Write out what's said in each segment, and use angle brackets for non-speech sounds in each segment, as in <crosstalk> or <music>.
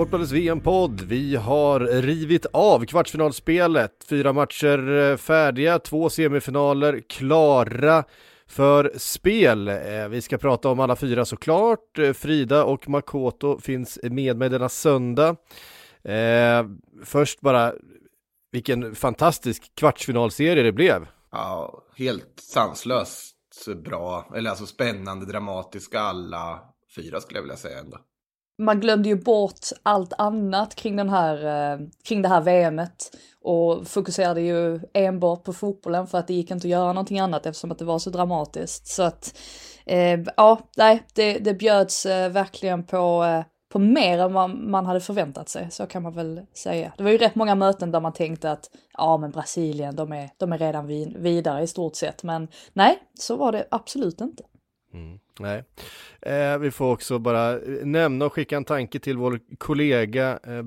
Sportbladets VM-podd. Vi har rivit av kvartsfinalspelet. Fyra matcher eh, färdiga, två semifinaler klara för spel. Eh, vi ska prata om alla fyra såklart. Eh, Frida och Makoto finns med mig denna söndag. Först bara, vilken fantastisk kvartsfinalserie det blev. Ja, helt sanslöst bra, eller alltså spännande, dramatiska alla fyra skulle jag vilja säga ändå man glömde ju bort allt annat kring, den här, eh, kring det här VMet och fokuserade ju enbart på fotbollen för att det gick inte att göra någonting annat eftersom att det var så dramatiskt. Så att, eh, ja, nej, det, det bjöds eh, verkligen på, eh, på mer än vad man hade förväntat sig, så kan man väl säga. Det var ju rätt många möten där man tänkte att ja, men Brasilien, de är, de är redan vid, vidare i stort sett, men nej, så var det absolut inte. Mm. Nej. Eh, vi får också bara eh, nämna och skicka en tanke till vår kollega, eh,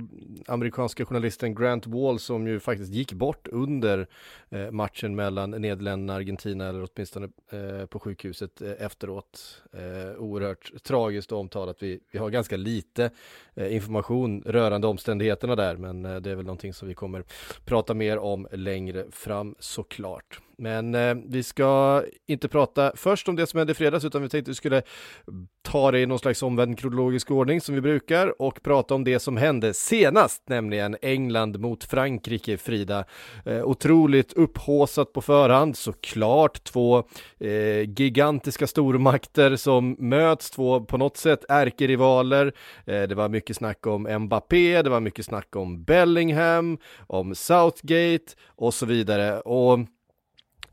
amerikanska journalisten Grant Wall, som ju faktiskt gick bort under eh, matchen mellan Nederländerna och Argentina, eller åtminstone eh, på sjukhuset eh, efteråt. Eh, oerhört tragiskt och omtalat. Vi, vi har ganska lite eh, information rörande omständigheterna där, men eh, det är väl någonting som vi kommer prata mer om längre fram såklart. Men eh, vi ska inte prata först om det som hände i fredags, utan vi tänkte vi skulle ta det i någon slags omvänd kronologisk ordning som vi brukar och prata om det som hände senast, nämligen England mot Frankrike, Frida. Eh, otroligt upphåsat på förhand, såklart. Två eh, gigantiska stormakter som möts, två på något sätt ärkerivaler. Eh, det var mycket snack om Mbappé, det var mycket snack om Bellingham, om Southgate och så vidare. Och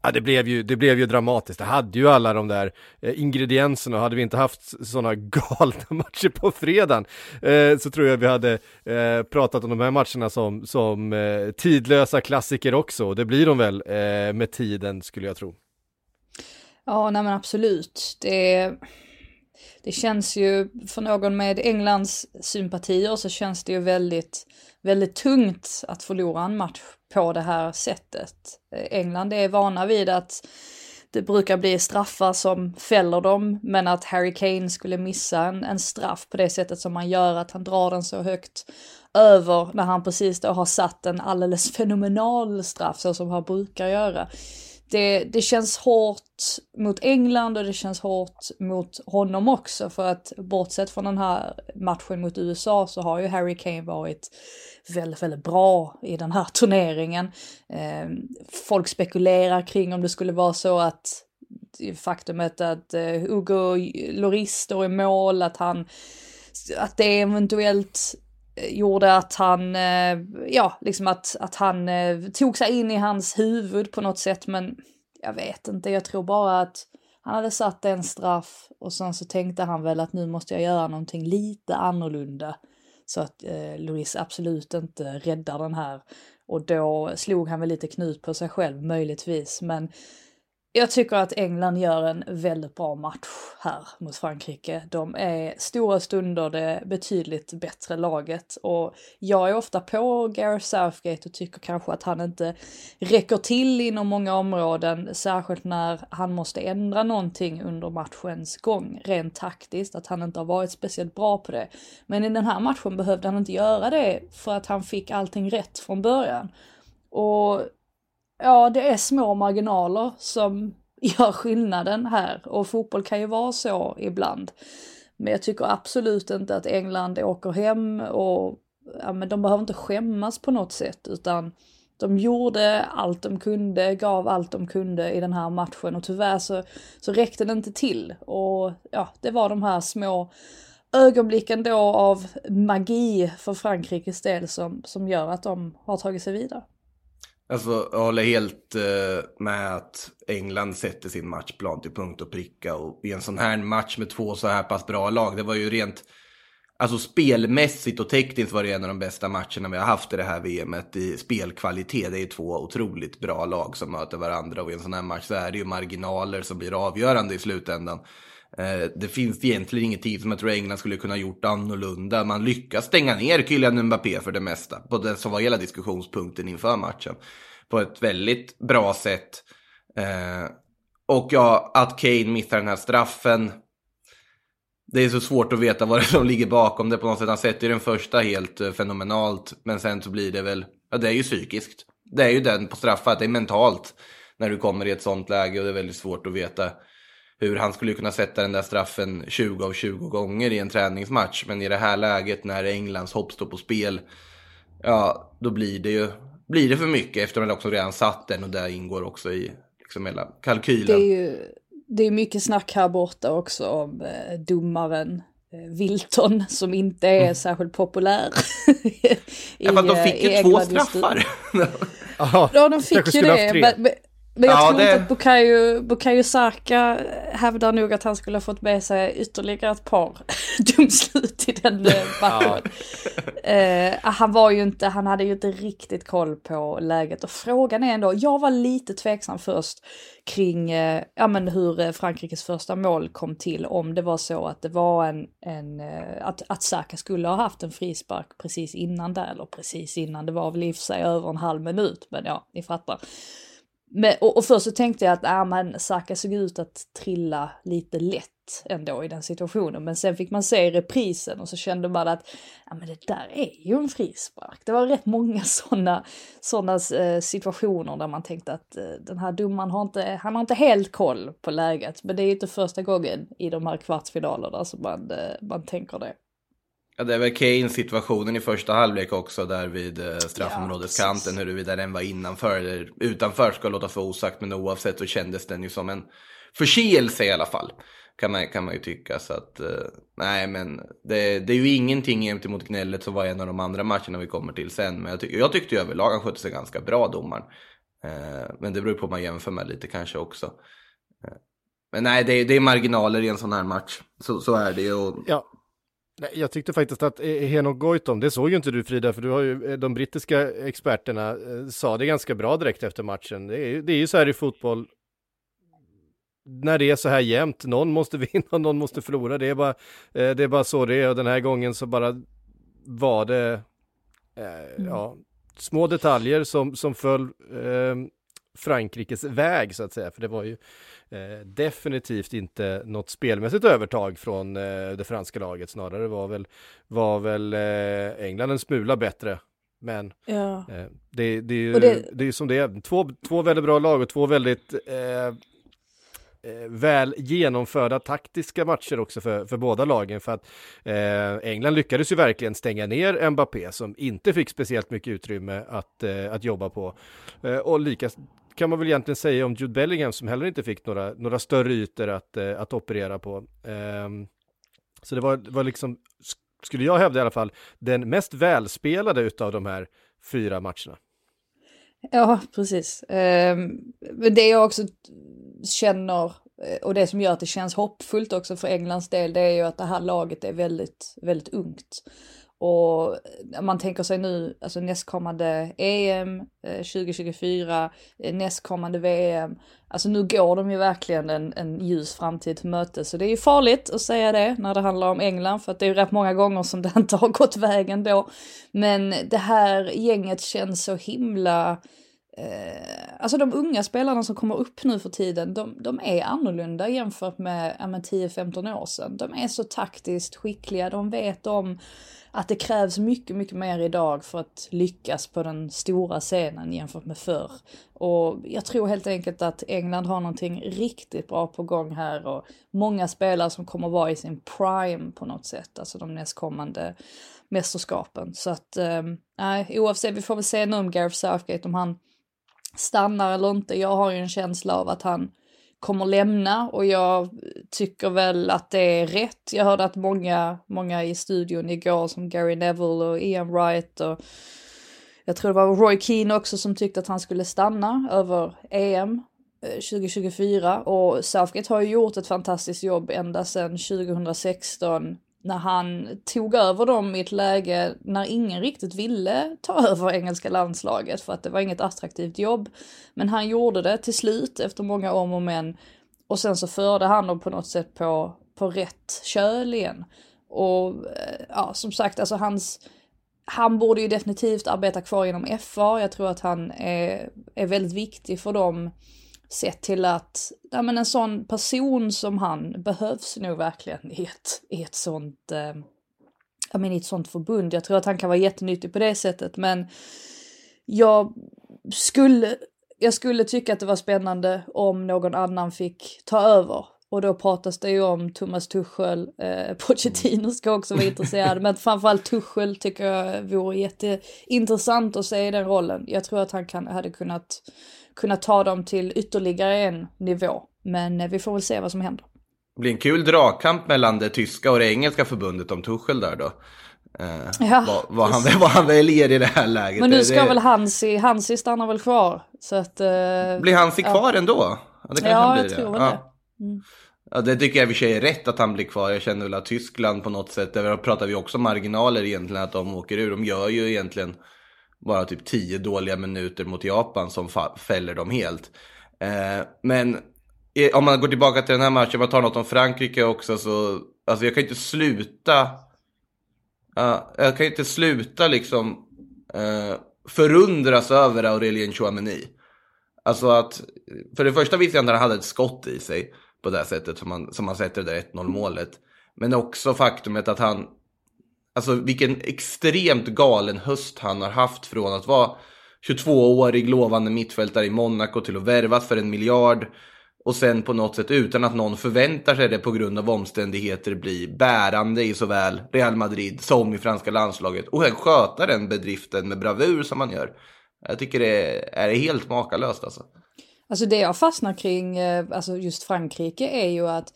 Ja, det blev, ju, det blev ju dramatiskt. Det hade ju alla de där eh, ingredienserna hade vi inte haft sådana <laughs> galna matcher på fredagen eh, så tror jag vi hade eh, pratat om de här matcherna som, som eh, tidlösa klassiker också. Och det blir de väl eh, med tiden skulle jag tro. Ja, nej men absolut. Det, det känns ju, för någon med Englands sympatier så känns det ju väldigt, väldigt tungt att förlora en match på det här sättet. Eh, England är vana vid att det brukar bli straffar som fäller dem, men att Harry Kane skulle missa en, en straff på det sättet som man gör, att han drar den så högt över när han precis då har satt en alldeles <laughs> fenomenal straff så som han brukar göra det, det känns hårt mot England och det känns hårt mot honom också för att bortsett från den här matchen mot USA så har ju Harry Kane varit väldigt, väldigt bra i den här turneringen. Eh, folk spekulerar kring om det skulle vara så att faktumet att eh, Hugo Lloris står i mål, att han, att det eventuellt gjorde att han, eh, ja, liksom att, att han eh, tog sig in i hans huvud på något sätt, men jag vet inte, jag tror bara att han hade satt en straff och sen så tänkte han väl att nu måste jag göra någonting lite annorlunda så att eh, Louise absolut inte räddar den här. Och då slog han väl lite knut på sig själv möjligtvis, men jag tycker att England gör en väldigt bra match här mot Frankrike. De är stora stunder det betydligt bättre laget och jag är ofta på Gareth Southgate och tycker kanske att han inte räcker till inom många områden, särskilt när han måste ändra någonting under matchens gång, rent taktiskt, att han inte har varit speciellt bra på det. Men i den här matchen behövde han inte göra det för att han fick allting rätt från början. Och Ja, det är små marginaler som <laughs> gör skillnaden här och fotboll kan ju vara så ibland. Men jag tycker absolut inte att England åker hem och ja, men de behöver inte skämmas på något sätt utan de gjorde allt de kunde, gav allt de kunde i den här matchen och tyvärr så, så räckte det inte till. Och ja, det var de här små ögonblicken då av magi för Frankrikes del som, som gör att de har tagit sig vidare. Alltså, jag håller helt eh, med att England sätter sin matchplan till punkt och pricka. Och i en sån här match med två så här pass bra lag, det var ju rent... Alltså spelmässigt och tekniskt var det en av de bästa matcherna vi har haft i det här VMet i spelkvalitet. Det är två otroligt bra lag som möter varandra och i en sån här match så är det ju marginaler som blir avgörande i slutändan. Eh, det finns egentligen ingenting som jag tror England skulle kunna gjort annorlunda. Man lyckas stänga ner Kylian Mbappé för det mesta. På det som var hela diskussionspunkten inför matchen. På ett väldigt bra sätt. Eh, och ja, att Kane missar den här straffen. Det är så svårt att veta vad det <laughs> är som ligger bakom det på något sätt. Han sätter ju den första helt eh, fenomenalt. Men sen så blir det väl, ja det är ju psykiskt. Det är ju den på straffat, det är mentalt. När du kommer i ett sånt läge och det är väldigt svårt att veta hur han skulle kunna sätta den där straffen 20 av 20 gånger i en träningsmatch. Men i det här läget när Englands hopp står på spel, ja, då blir det ju blir det för mycket eftersom han också redan satt den och där ingår också i liksom hela kalkylen. Det är ju det är mycket snack här borta också om eh, domaren eh, Wilton som inte är mm. särskilt populär. I, ja, men de fick ju två straffar. <laughs> ja, de fick ju det. Men, men jag ja, tror det... inte att Bukayo, Bukayo Saka hävdar nog att han skulle ha fått med sig ytterligare ett par <laughs> domslut i den eh, matchen. Ja. Uh, han var ju inte, han hade ju inte riktigt koll på läget och frågan är ändå, jag var lite tveksam först kring uh, ja, men hur Frankrikes första mål kom till, om det var så att det var en, en uh, att, att Saka skulle ha haft en frispark precis innan där, eller precis innan, det var väl i och för sig över en halv minut, men ja, ni fattar. Men, och, och först så tänkte jag att äh, men Saka såg ut att trilla lite lätt ändå i den situationen. Men sen fick man se reprisen och så kände man att ja, men det där är ju en frispark. Det var rätt många <laughs> sådana såna, eh, situationer där man tänkte att eh, den här domaren har inte, han har inte helt koll på läget. Men det är ju inte första gången i de här kvartsfinalerna som man, eh, man tänker det. Ja, det är väl Kane situationen i första halvlek också där vid eh, straffområdeskanten. Ja, huruvida den var innanför eller utanför ska låta för osagt. Men oavsett så kändes den ju som en förseelse i alla fall. Kan man, kan man ju tycka. Så att, eh, nej men det, det är ju ingenting gentemot gnället som var en av de andra matcherna vi kommer till sen. Men jag, tyck, jag tyckte ju överlag han skötte sig ganska bra domaren. Eh, men det beror på vad man jämför med lite kanske också. Men nej, det, det är marginaler i en sån här match. Så, så är det ju. Ja. Nej, jag tyckte faktiskt att Henok Goitom, det såg ju inte du Frida, för du har ju, eh, de brittiska experterna eh, sa det ganska bra direkt efter matchen. Det är, det är ju så här i fotboll, när det är så här jämnt, någon måste <laughs> vinna och någon måste förlora, det är bara, eh, det är bara så det är och den här gången så bara var det, eh, ja, små detaljer som, som föll eh, Frankrikes väg så att säga, för det var ju eh, definitivt inte något spelmässigt övertag från eh, det franska laget, snarare var väl, var väl eh, England en smula bättre. Men ja. Eh, det, det, är ju, det... det är som det är, två, två väldigt bra lag och två väldigt eh, väl genomförda taktiska matcher också för, för båda lagen. För att eh, England lyckades ju verkligen stänga ner Mbappé som inte fick speciellt mycket utrymme att, eh, att jobba på. Eh, och lika, kan man väl egentligen säga om Jude Bellingham som heller inte fick några, några större ytor att, eh, att operera på. Ehm, så det var, var liksom, skulle jag hävda i alla fall, den mest välspelade utav de här fyra matcherna. Ja, precis. Ehm, men det jag också känner, eh, och det som gör att det känns hoppfullt också för Englands del, det är ju att det här laget är väldigt, väldigt ungt. Och eh, man tänker sig nu, alltså nästkommande EM eh, 2024, eh, nästkommande VM, alltså nu går de ju verkligen en, en ljus framtid till mötes. Så det är ju farligt att säga det när det handlar om England, för att det är ju rätt många gånger som det <laughs> inte har gått vägen då. Men det här gänget känns så himla eh, alltså de unga spelarna som kommer upp nu för tiden, de, de är annorlunda jämfört med, ja, med 10-15 år sedan. De är så taktiskt skickliga, de vet om att det krävs mycket, mycket mer idag för att lyckas på den stora scenen jämfört med förr. Och jag tror helt enkelt att England har någonting riktigt bra på gång här och många spelare som kommer vara i sin prime på något sätt, alltså de nästkommande mästerskapen. Så att, eh, nej, eh, oavsett, vi får väl se nu om Gareth Southgate, om han stannar eller inte. Jag har ju en känsla av att han kommer lämna och jag tycker väl att det är rätt. Jag hörde att många, många i studion igår som Gary Neville och Ian Wright och jag tror det var Roy Keane också som tyckte att han skulle stanna över EM 2024 eh, och Southgate har ju gjort ett fantastiskt jobb ända sedan 2016 när han tog över dem i ett läge när ingen riktigt ville ta <laughs> över engelska landslaget för att det var inget attraktivt jobb. Men han gjorde det till slut efter många om och men. Och sen så förde han dem på något sätt på, på rätt köl igen. Och eh, ja, som sagt, alltså hans, han borde ju definitivt arbeta kvar inom FA. Jag tror att han är, är väldigt viktig för dem Sett till att ja, men en sån person som han behövs nog verkligen i ett, i ett sånt eh, ja, men i ett sånt förbund. Jag tror att han kan vara jättenyttig på det sättet men jag skulle, jag skulle tycka att det var spännande om någon annan fick ta över. Och då pratas det ju om Thomas Tuchel, eh, <laughs> Pochettino ska också vara intresserad, men framförallt Tuchel tycker jag vore jätteintressant att se i den rollen. Jag tror att han kan, hade kunnat kunna ta dem till ytterligare en nivå. Men eh, vi får väl se vad som händer. Det blir en kul dragkamp mellan det tyska och det engelska förbundet om Tuchel där då. Eh, ja, vad, vad, han, <laughs> vad han väljer i det här läget. Men nu ska det... väl Hansi, Hansi stannar väl kvar. Så att, eh, blir Hansi ja. kvar ändå? Ja, det ja jag tror väl det. Mm. Ja, det tycker jag i och för sig är rätt att han blir kvar. Jag känner väl att Tyskland på något sätt, där pratar vi också marginaler egentligen, att de åker ur. De gör ju egentligen bara typ tio dåliga minuter mot Japan som fäller dem helt. Eh, men om man går tillbaka till den här matchen, man tar något om Frankrike också så, alltså jag kan inte sluta, uh, jag kan inte sluta liksom uh, förundras över Aurelien Chouameni. Alltså att, för det första visste jag inte att han hade ett skott i sig på det här sättet som man, som man sätter det där 1-0 målet. Men också faktumet att han Alltså vilken extremt galen höst han har haft från att vara 22-årig lovande mittfältare i Monaco till att värvas för en miljard. Och sen på något sätt utan att någon förväntar sig det på grund av omständigheter bli bärande i såväl Real Madrid som i franska landslaget. Och sen sköta den bedriften med bravur som man gör. Jag tycker det är helt makalöst alltså. Alltså det jag fastnar kring, eh, alltså just Frankrike är ju att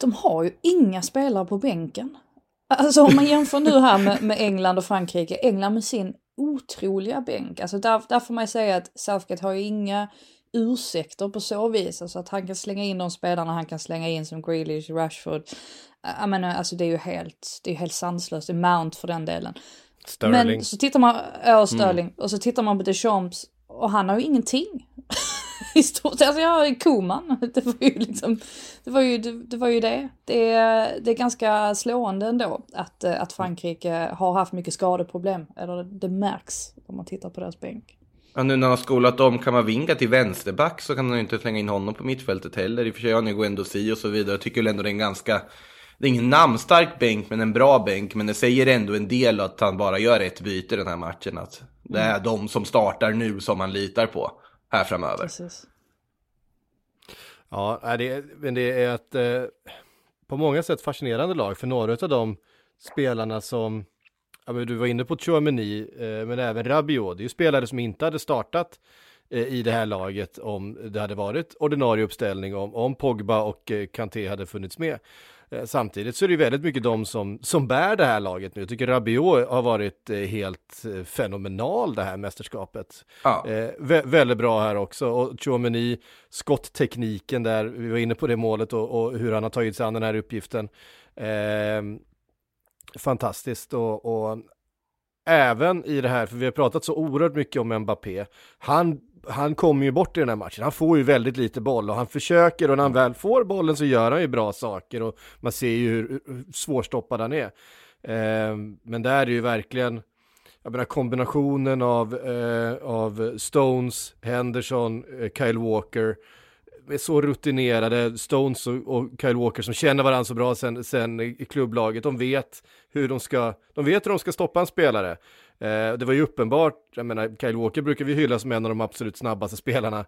de har ju inga spelare på bänken. Alltså om man jämför nu här med, med England och Frankrike, England med sin otroliga bänk, alltså där, där får man säga att Southgate har ju inga ursäkter på så vis, alltså att han kan slänga in de spelarna han kan slänga in som Grealish, Rashford. Jag menar, alltså det är ju helt, det är helt sanslöst, det är Mount för den delen. Sterling. Men så tittar man, ja Sterling, mm. och så tittar man på Deschamps och han har ju ingenting. <laughs> I stort sett, alltså ja, Koman, det var ju liksom, det var ju det. det, var ju det. Det, är, det är ganska slående ändå att, eh, att Frankrike har haft mycket skadeproblem, eller det märks om man tittar på deras bänk. Ja, nu när han har skolat om Kamavinga till vänsterback så kan han ju inte slänga in honom på mittfältet heller. I och för sig har ni si och så vidare. Jag tycker väl ändå det är en ganska, det är ingen namnstark bänk men en bra bänk. Men det säger ändå en del att han bara gör ett byte den här matchen. Att det är mm. de som startar nu som han litar på här framöver. Precis. Ja, det, men det är ett eh, på många sätt fascinerande lag för några av de spelarna som ja, men du var inne på Chouameni, eh, men även Rabiot, det är ju spelare som inte hade startat eh, i det här laget om det hade varit ordinarie uppställning, om, om Pogba och eh, Kanté hade funnits med. Eh, samtidigt så är det väldigt mycket de som, som bär det här laget nu. Jag tycker Rabiot har varit eh, helt eh, fenomenal det här mästerskapet. Ja. Eh, vä väldigt bra här också. Och Chouameni, skotttekniken där, vi var inne på det målet och, och hur han har tagit sig an den här uppgiften. Eh, fantastiskt och, och även i det här, för vi har pratat så oerhört mycket om Mbappé. Han han kommer ju bort i den här matchen. Han får ju väldigt lite boll och han försöker och när han väl får bollen så gör han ju bra saker och man ser ju hur, hur svårstoppad han är. Eh, men där är ju verkligen jag menar kombinationen av, eh, av Stones, Henderson, eh, Kyle Walker, är så rutinerade, Stones och, och, Kyle Walker som känner varandra så bra sen, sen i klubblaget, de vet hur de ska, de vet hur de ska stoppa en spelare. Eh, det var ju uppenbart, jag menar, Kyle Walker brukar vi hylla som en av de absolut snabbaste spelarna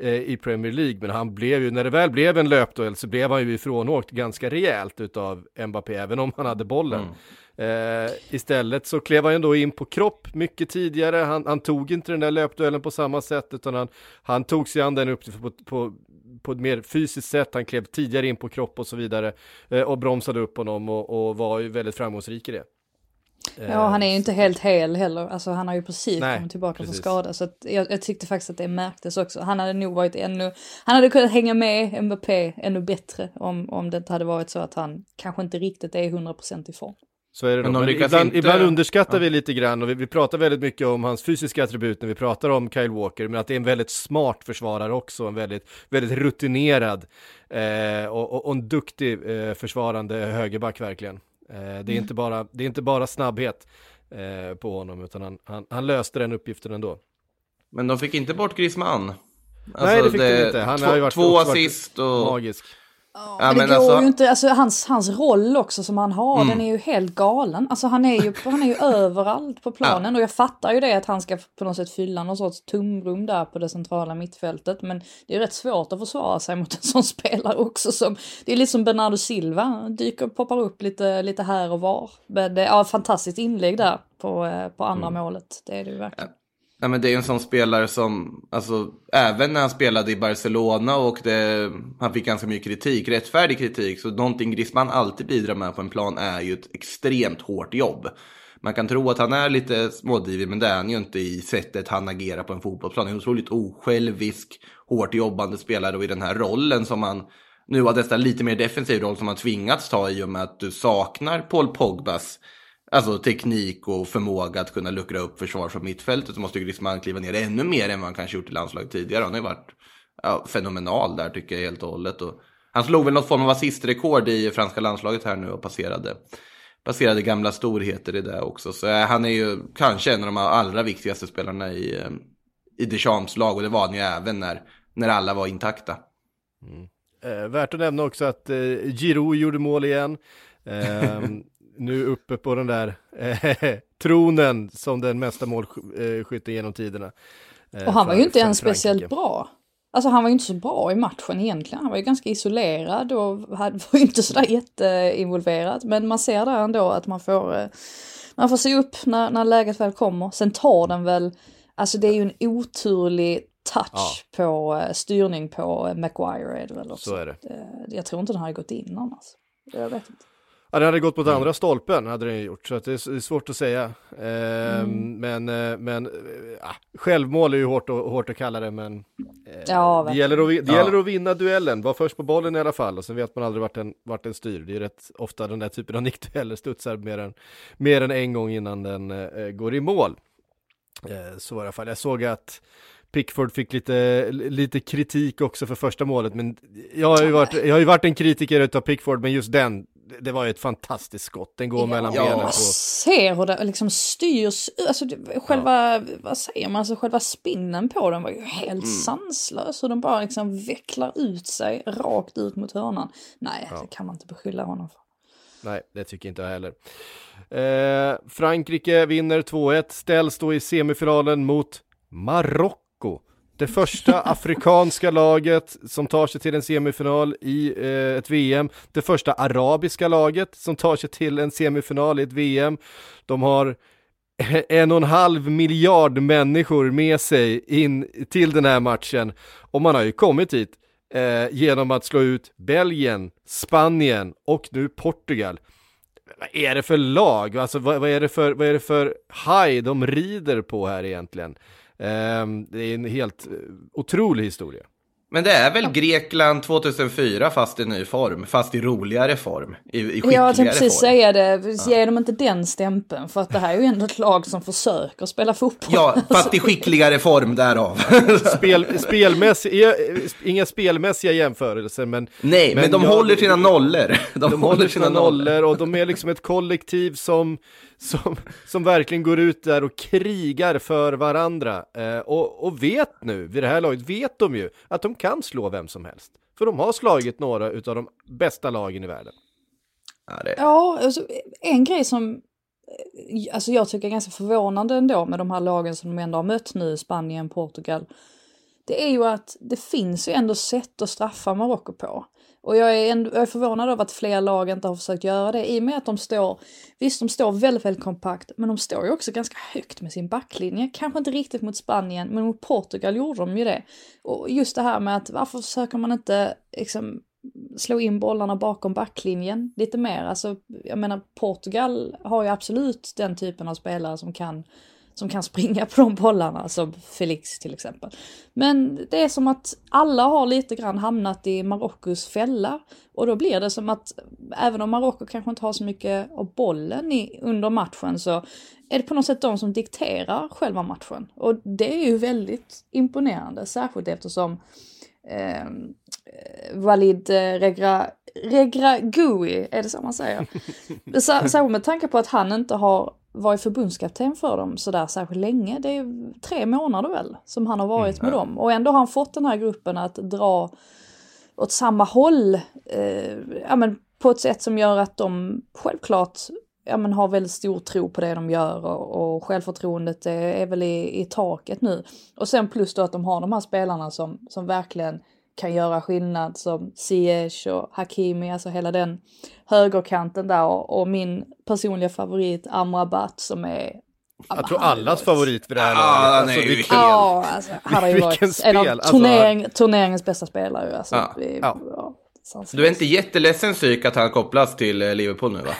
eh, i Premier League, men han blev ju, när det väl blev en löpduell så blev han ju ifrånåkt ganska rejält utav Mbappé, även om han hade bollen. Mm. Eh, istället så klev han då in på kropp mycket tidigare, han, han, tog inte den där löpduellen på samma sätt utan han, han tog sig an den uppgiften på, på, på ett mer fysiskt sätt, han klev tidigare in på kropp och så vidare eh, och bromsade upp honom och, och var ju väldigt framgångsrik i det. Ja, han är ju inte helt hel heller. Alltså han har ju precis Nej, kommit tillbaka från skada. Så jag, jag, tyckte faktiskt att det märktes också. Han hade nog varit ännu, han hade kunnat hänga med Mbappé ännu bättre om, om det inte hade varit så att han kanske inte riktigt är 100% i form. Så är det Men, Men ibland, inte... ibland, underskattar ja. vi lite grann och vi, vi, pratar väldigt mycket om hans fysiska attribut när vi pratar om Kyle Walker, men att det är en väldigt smart försvarare också, en väldigt, väldigt rutinerad eh, och, och, och, en duktig eh, försvarande högerback verkligen. Eh, det, är mm. inte bara, det är inte bara snabbhet eh, på honom, utan han, han, han, löste den uppgiften ändå. Men de fick inte bort Griezmann. Alltså, Nej, det fick det, de inte. Han två, har ju varit två assist och... Magisk. Ja, men det går alltså... ju inte, alltså hans, hans roll också som han har, mm. den är ju helt galen. Alltså han är ju, han är ju <laughs> överallt på planen ja. och jag fattar ju det att han ska på något sätt fylla någon sorts tomrum där på det centrala mittfältet. Men det är rätt svårt att försvara sig mot en sån <laughs> spelare också som, det är lite som Bernardo Silva, dyker, poppar upp lite, lite här och var. Men det, ja, fantastiskt inlägg där på, eh, på andra mm. målet, det är det ju verkligen. Nej, men det är en sån spelare som, alltså, även när han spelade i Barcelona och det, han fick ganska mycket kritik, rättfärdig kritik, så någonting Griezmann alltid bidrar med på en plan är ju ett extremt hårt jobb. Man kan tro att han är lite smådivig, men det är han ju inte i sättet han agerar på en fotbollsplan. Han är en otroligt osjälvisk, hårt jobbande spelare och i den här rollen som han nu har nästan lite mer defensiv roll som han tvingats ta i och med att du saknar Paul Pogbas Alltså teknik och förmåga att kunna luckra upp försvar från mittfältet så måste ju Griezmann kliva ner ännu mer än vad han kanske gjort i landslaget tidigare. Han har ju varit ja, fenomenal där tycker jag helt och hållet. Och han slog väl något form av assistrekord i franska landslaget här nu och passerade, passerade gamla storheter i det också. Så äh, han är ju kanske en av de allra viktigaste spelarna i, eh, i Deschamps lag och det var han ju även när, när alla var intakta. Mm. Eh, värt att nämna också att eh, Giroud gjorde mål igen. Eh, <laughs> nu uppe på den där eh, <laughs> tronen som den mesta målskytten genom tiderna. Eh, och han var ju inte ens speciellt bra. Alltså han var ju inte så bra i matchen egentligen. Han var ju ganska isolerad och <laughs> var ju inte sådär jätteinvolverad. Men man ser där ändå att man får, eh, man får se upp när, när läget väl kommer. Sen tar den väl, alltså det är ju en oturlig touch ja. på uh, styrning på Maguire är det väl också. Så är det. Jag tror inte den hade gått in annars. Jag vet inte. Ja, det hade gått mot mm. andra stolpen, hade den gjort, så det, är, svårt att säga. Eh, mm. Men, eh, men äh, självmål är ju hårt, och, hårt att kalla det, men eh, ja, det, gäller att, det ja. gäller att vinna duellen, var först på bollen i alla fall, och sen vet man aldrig vart den, vart den styr. Det är rätt ofta den där typen av nickdueller studsar mer än, mer än en gång innan den eh, går i mål. Eh, så i alla fall, jag såg att Pickford fick lite, lite kritik också för första målet, men jag har ju varit, jag har ju varit en kritiker utav Pickford, men just den, det var ju ett fantastiskt skott. Den går ja, mellan benen på... Jag ser hur det liksom styrs, alltså själva, ja. vad säger man, alltså själva spinnen på den var ju helt mm. sanslös. Hur den bara liksom vecklar ut sig rakt ut mot hörnan. Nej, ja. det kan man inte beskylla honom för. Nej, det tycker inte jag heller. Eh, Frankrike vinner 2-1, ställs då i semifinalen mot Marocko. Det första <laughs> afrikanska laget som tar sig till en semifinal i eh, ett VM. Det första arabiska laget som tar sig till en semifinal i ett VM. De har <laughs> en och en halv miljard människor med sig in till den här matchen. Och man har ju kommit hit eh, genom att slå ut Belgien, Spanien och nu Portugal. Vad är det för lag? Alltså vad, vad är det för, vad är det för haj de rider på här egentligen? Ehm, det är en helt eh, otrolig historia. Men det är väl Grekland 2004 fast i ny form, fast i roligare form, i, i skickligare Ja, jag tänkte precis form. säga det. Ge dem inte den stämpeln. För att det här är ju ändå ett lag som försöker spela fotboll. Ja, <laughs> fast i skickligare form därav. Spel, spelmässiga, inga spelmässiga jämförelser men Nej, men, de jag- håller sina nollor. De, De håller sina nollor och de är liksom ett kollektiv som, som, som verkligen går ut där och krigar för varandra. Eh, och, och vet nu, vid det här laget, vet de ju att de kan slå vem som helst. För de har slagit några utav de bästa lagen i världen. Ja, det, Ja, alltså, en grej som eh, alltså jag tycker är ganska förvånande ändå med de här lagen som de ändå har mött nu, Spanien, Portugal. Det är ju att det finns ju ändå sätt att straffa Marocko på. Och jag är, ändå, jag är förvånad över att fler lag inte har försökt göra det i och med att de står, visst de står väldigt, väldigt kompakt, men de står ju också ganska högt med sin backlinje. Kanske inte riktigt mot Spanien, men mot Portugal gjorde de ju det. Och just det här med att varför försöker man inte liksom slå in bollarna bakom backlinjen lite mer. Alltså, jag menar Portugal har ju absolut den typen av spelare som kan, som kan springa <laughs> på de bollarna, alltså Felix till exempel. Men det är som att alla har lite grann hamnat i Marockos fälla och då blir det som att även om Marocko kanske inte har så mycket av bollen i, under matchen så är det på något sätt de som dikterar själva matchen. Och det är ju väldigt imponerande, särskilt eftersom eh, Walid eh, Regra, Regra Gui, är det så man säger? <laughs> Särskilt med tanke på att han inte har varit förbundskapten för dem sådär särskilt länge. Det är tre månader väl som han har varit med dem. Och ändå har han fått den här gruppen att dra åt samma håll. Eh, ja, men på ett sätt som gör att de självklart ja, men har väldigt stor tro på det de gör och, och självförtroendet är, är väl i, i taket nu. Och sen plus då att de har de här spelarna som, som verkligen kan göra skillnad som Ziyech och Hakimi, alltså hela den högerkanten där och, och min personliga favorit Amrabat som är Jag tror allas favorit vid det här Ja, laget. Alltså, vilken- Ja, alltså, han har ju varit en av alltså. turnering, turneringens bästa spelare. Alltså, Ja, vi, ja. ja, du är inte jätteledsen psyk att han kopplas till eh, Liverpool nu va?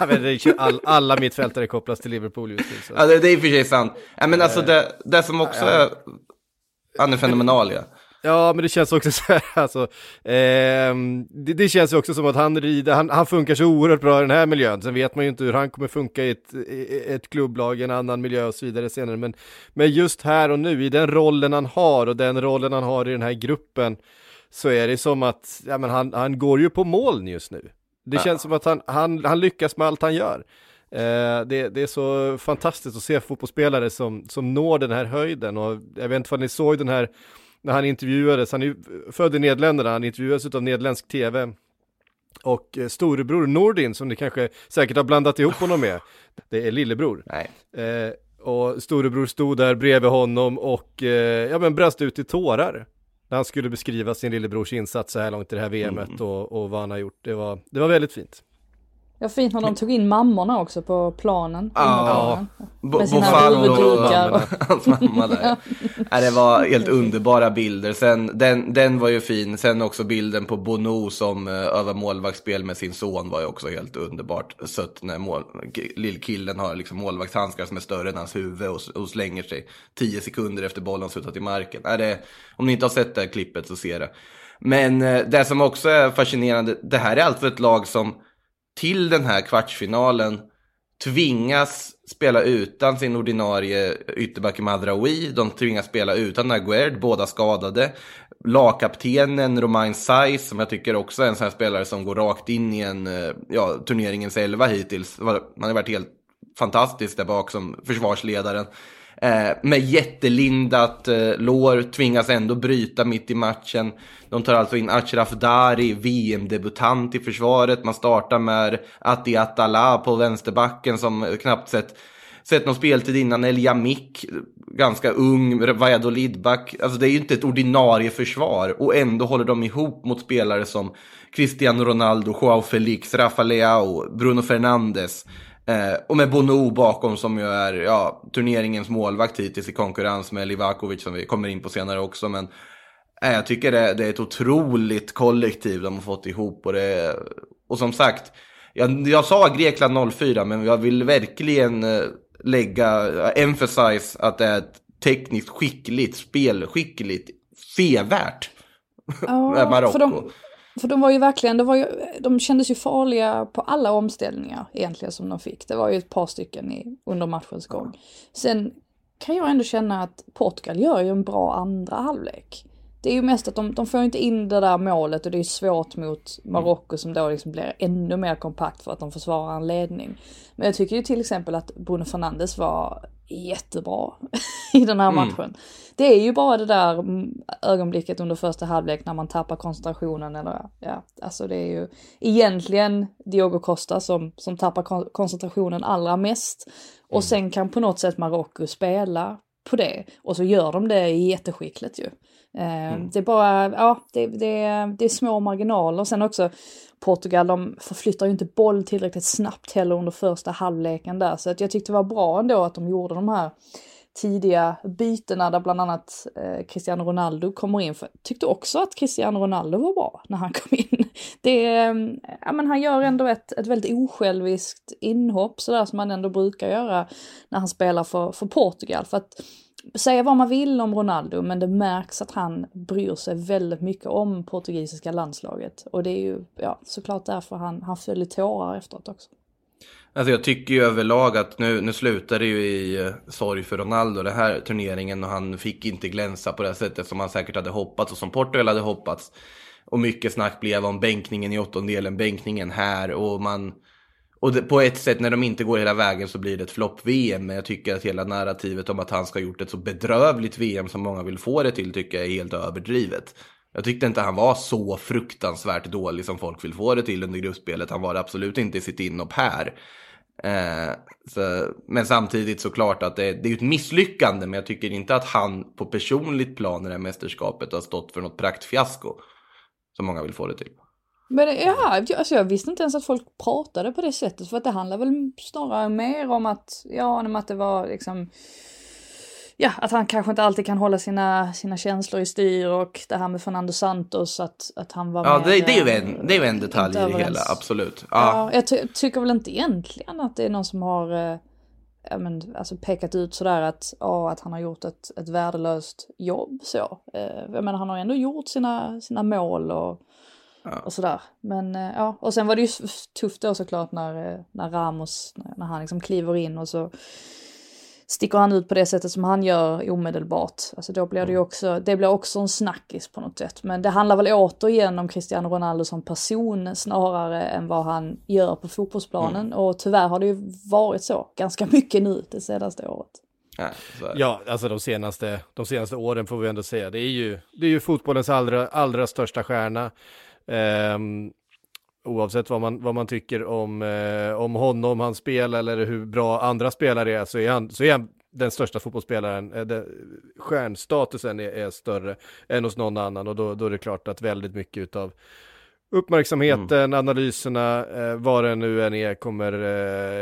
<laughs> All, alla mittfältare kopplas till Liverpool just nu. Så. Ja, det, det är i och för sig sant. Ja, men alltså det, det som också är... Han är fenomenal ja. Ja, men det känns också <laughs> så här, alltså, ehm, det, det känns ju också som att han rider, han, han funkar så oerhört bra i den här miljön. Sen vet man ju inte hur han kommer funka i ett, i ett klubblag, i en annan miljö och så vidare senare. Men, men just här och nu, i den rollen han har och den rollen han har i den här gruppen, så är det som att, ja men han, han går ju på moln just nu. Det känns som att han, han, han lyckas med allt han gör. Eh, det, det är så fantastiskt att se fotbollsspelare som, som når den här höjden och jag vet inte om ni såg den här när han intervjuades, han är född i Nederländerna, han intervjuades av nederländsk tv och eh, storebror Nordin som ni kanske säkert har blandat ihop honom med, <laughs> det är lillebror. Nej. Eh, och storebror stod där bredvid honom och eh, ja men brast ut i tårar när han skulle beskriva sin lillebrors insats så här långt i det här VMet och, och vad han har gjort. Det var, det var väldigt fint. Ja, fint när de tog in mammorna också på planen. Ja. Med sina huvuddukar. och hans mamma där. <laughs> Nej, det var helt underbara bilder. Sen, den, den var ju fin. Sen också bilden på Bono som uh, övar målvaktsspel med sin son var ju också helt underbart sött när mål, lillkillen har liksom målvaktshandskar som är större än hans huvud och, och slänger sig tio sekunder efter bollen suttit i marken. Nej, det, om ni inte har sett det här klippet så se det. Men eh, det som också är fascinerande, det här är alltså ett lag som till den här kvartsfinalen tvingas spela utan sin ordinarie ytterback Madraoui. De tvingas spela utan Aguerd, båda skadade. Lagkaptenen Romain Saiz, som jag tycker också är en sån här spelare som går rakt in i en, eh, ja, turneringens elva hittills. Man har varit helt fantastisk där bak som försvarsledaren. Eh, med jättelindat eh, lår, tvingas ändå bryta mitt i matchen. De tar alltså in Achraf Dari, VM-debutant i försvaret. Man startar med Ati Atala på vänsterbacken som knappt sett, sett någon speltid innan. El Yamik, ganska ung, Valladolid-back. Alltså det är ju inte ett ordinarie försvar och ändå håller de ihop mot spelare som Cristiano Ronaldo, Joao Felix, Rafa Leao, Bruno Fernandes. Eh, och med Bono bakom som ju är ja, turneringens målvakt hittills i konkurrens med Livakovic som vi kommer in på senare också. Men eh, jag tycker det, det är ett otroligt kollektiv de har fått ihop. Och, det, och som sagt, jag, jag sa Grekland 04 men jag vill verkligen eh, lägga, uh, emphasize att det är ett tekniskt skickligt, spelskickligt, sevärt Ja, <laughs> Marocko. För de, de var ju verkligen, det var ju, de kändes ju farliga på alla omställningar egentligen som de fick. Det var ju ett par stycken i, under matchens gång. Sen kan jag ändå känna att Portugal gör ju en bra andra halvlek. Det är ju mest att de, de får inte in det där målet och det är svårt mot Marocko som då liksom blir ännu mer kompakt för att de försvarar en ledning. Men jag tycker ju till exempel att Bruno Fernandes var jättebra <laughs> i den här matchen. Det är ju bara det där mm, ögonblicket under första halvlek när man tappar koncentrationen eller ja, alltså det är ju egentligen Diogo Costa som, som tappar kon- koncentrationen allra mest. Och sen kan på något sätt Marocko spela på det och så gör de det jätteskickligt ju. Eh, Det är bara, ja, det, det, det är små marginaler. Sen också Portugal, de förflyttar ju inte boll tillräckligt snabbt heller under första halvleken där. Så att jag tyckte det var bra ändå att de gjorde de här tidiga bytena där bland annat eh, Cristiano Ronaldo kommer in. För tyckte också att Cristiano Ronaldo var bra när han kom in. <laughs> Det, ehm, ja, men han gör ändå ett, ett väldigt osjälviskt inhopp sådär som man ändå brukar göra när han spelar för, för Portugal. För att säga vad man vill om Ronaldo, men det märks att han bryr sig väldigt mycket om portugisiska landslaget. Och det är ju ja, såklart därför han, han föll i tårar efteråt också. Alltså jag tycker ju överlag att nu, nu slutar det ju i eh, sorg för Ronaldo, den här turneringen. Och han fick inte glänsa på det sättet som han säkert hade hoppats och som Portugal hade hoppats. Och mycket snack blev om bänkningen i åttondelen, bänkningen här och man... Och det, på ett sätt när de inte går hela vägen så blir det ett flopp-VM. Men jag tycker att hela narrativet om att han ska ha gjort ett så bedrövligt VM som många vill få det till tycker jag är helt överdrivet. Jag tyckte inte han var så fruktansvärt dålig som folk vill få det till under gruppspelet. Han var det absolut inte i sitt inhopp här. Eh, så, men samtidigt såklart att det, det är ett misslyckande. Men jag tycker inte att han på personligt plan i det här mästerskapet har stått för något praktfiasko. Som många vill få det till. Men ja, alltså jag visste inte ens att folk pratade på det sättet. För att det handlar väl snarare mer om att, ja, om att det var liksom ja, att han kanske inte alltid kan hålla sina, sina känslor i styr och det här med Fernando Santos, att, att han var Ja, mer, det, det, är ju eh, en, det är ju en detalj i det hela, absolut. Ja. Ja, jag ty tycker väl inte egentligen att det är någon som har eh, ja, men, alltså pekat ut sådär att, ja, att han har gjort ett, ett värdelöst jobb så. Eh, menar han har ändå gjort sina, sina mål och, och sådär. Men eh, ja, och sen var det ju tufft då såklart när, eh, när Ramos, när han liksom kliver in och så sticker han ut på det sättet som han gör omedelbart. Alltså då blir det ju också, det blir också en snackis på något sätt. Men det handlar väl återigen om Cristiano Ronaldo som person snarare än vad han gör på fotbollsplanen. Och tyvärr har det ju varit så ganska mycket nu det senaste året. Ja, alltså de senaste, de senaste åren får vi ändå säga. Det är ju, det är ju fotbollens allra, allra största stjärna. Ehm, oavsett vad man, vad man tycker om, eh, om honom, hans spel eller hur bra andra spelare är, så är han, så är han den största fotbollsspelaren. Eh, det, stjärnstatusen är, är större än hos någon annan och då, då är det klart att väldigt mycket av uppmärksamheten, analyserna, eh, vad det nu än är, kommer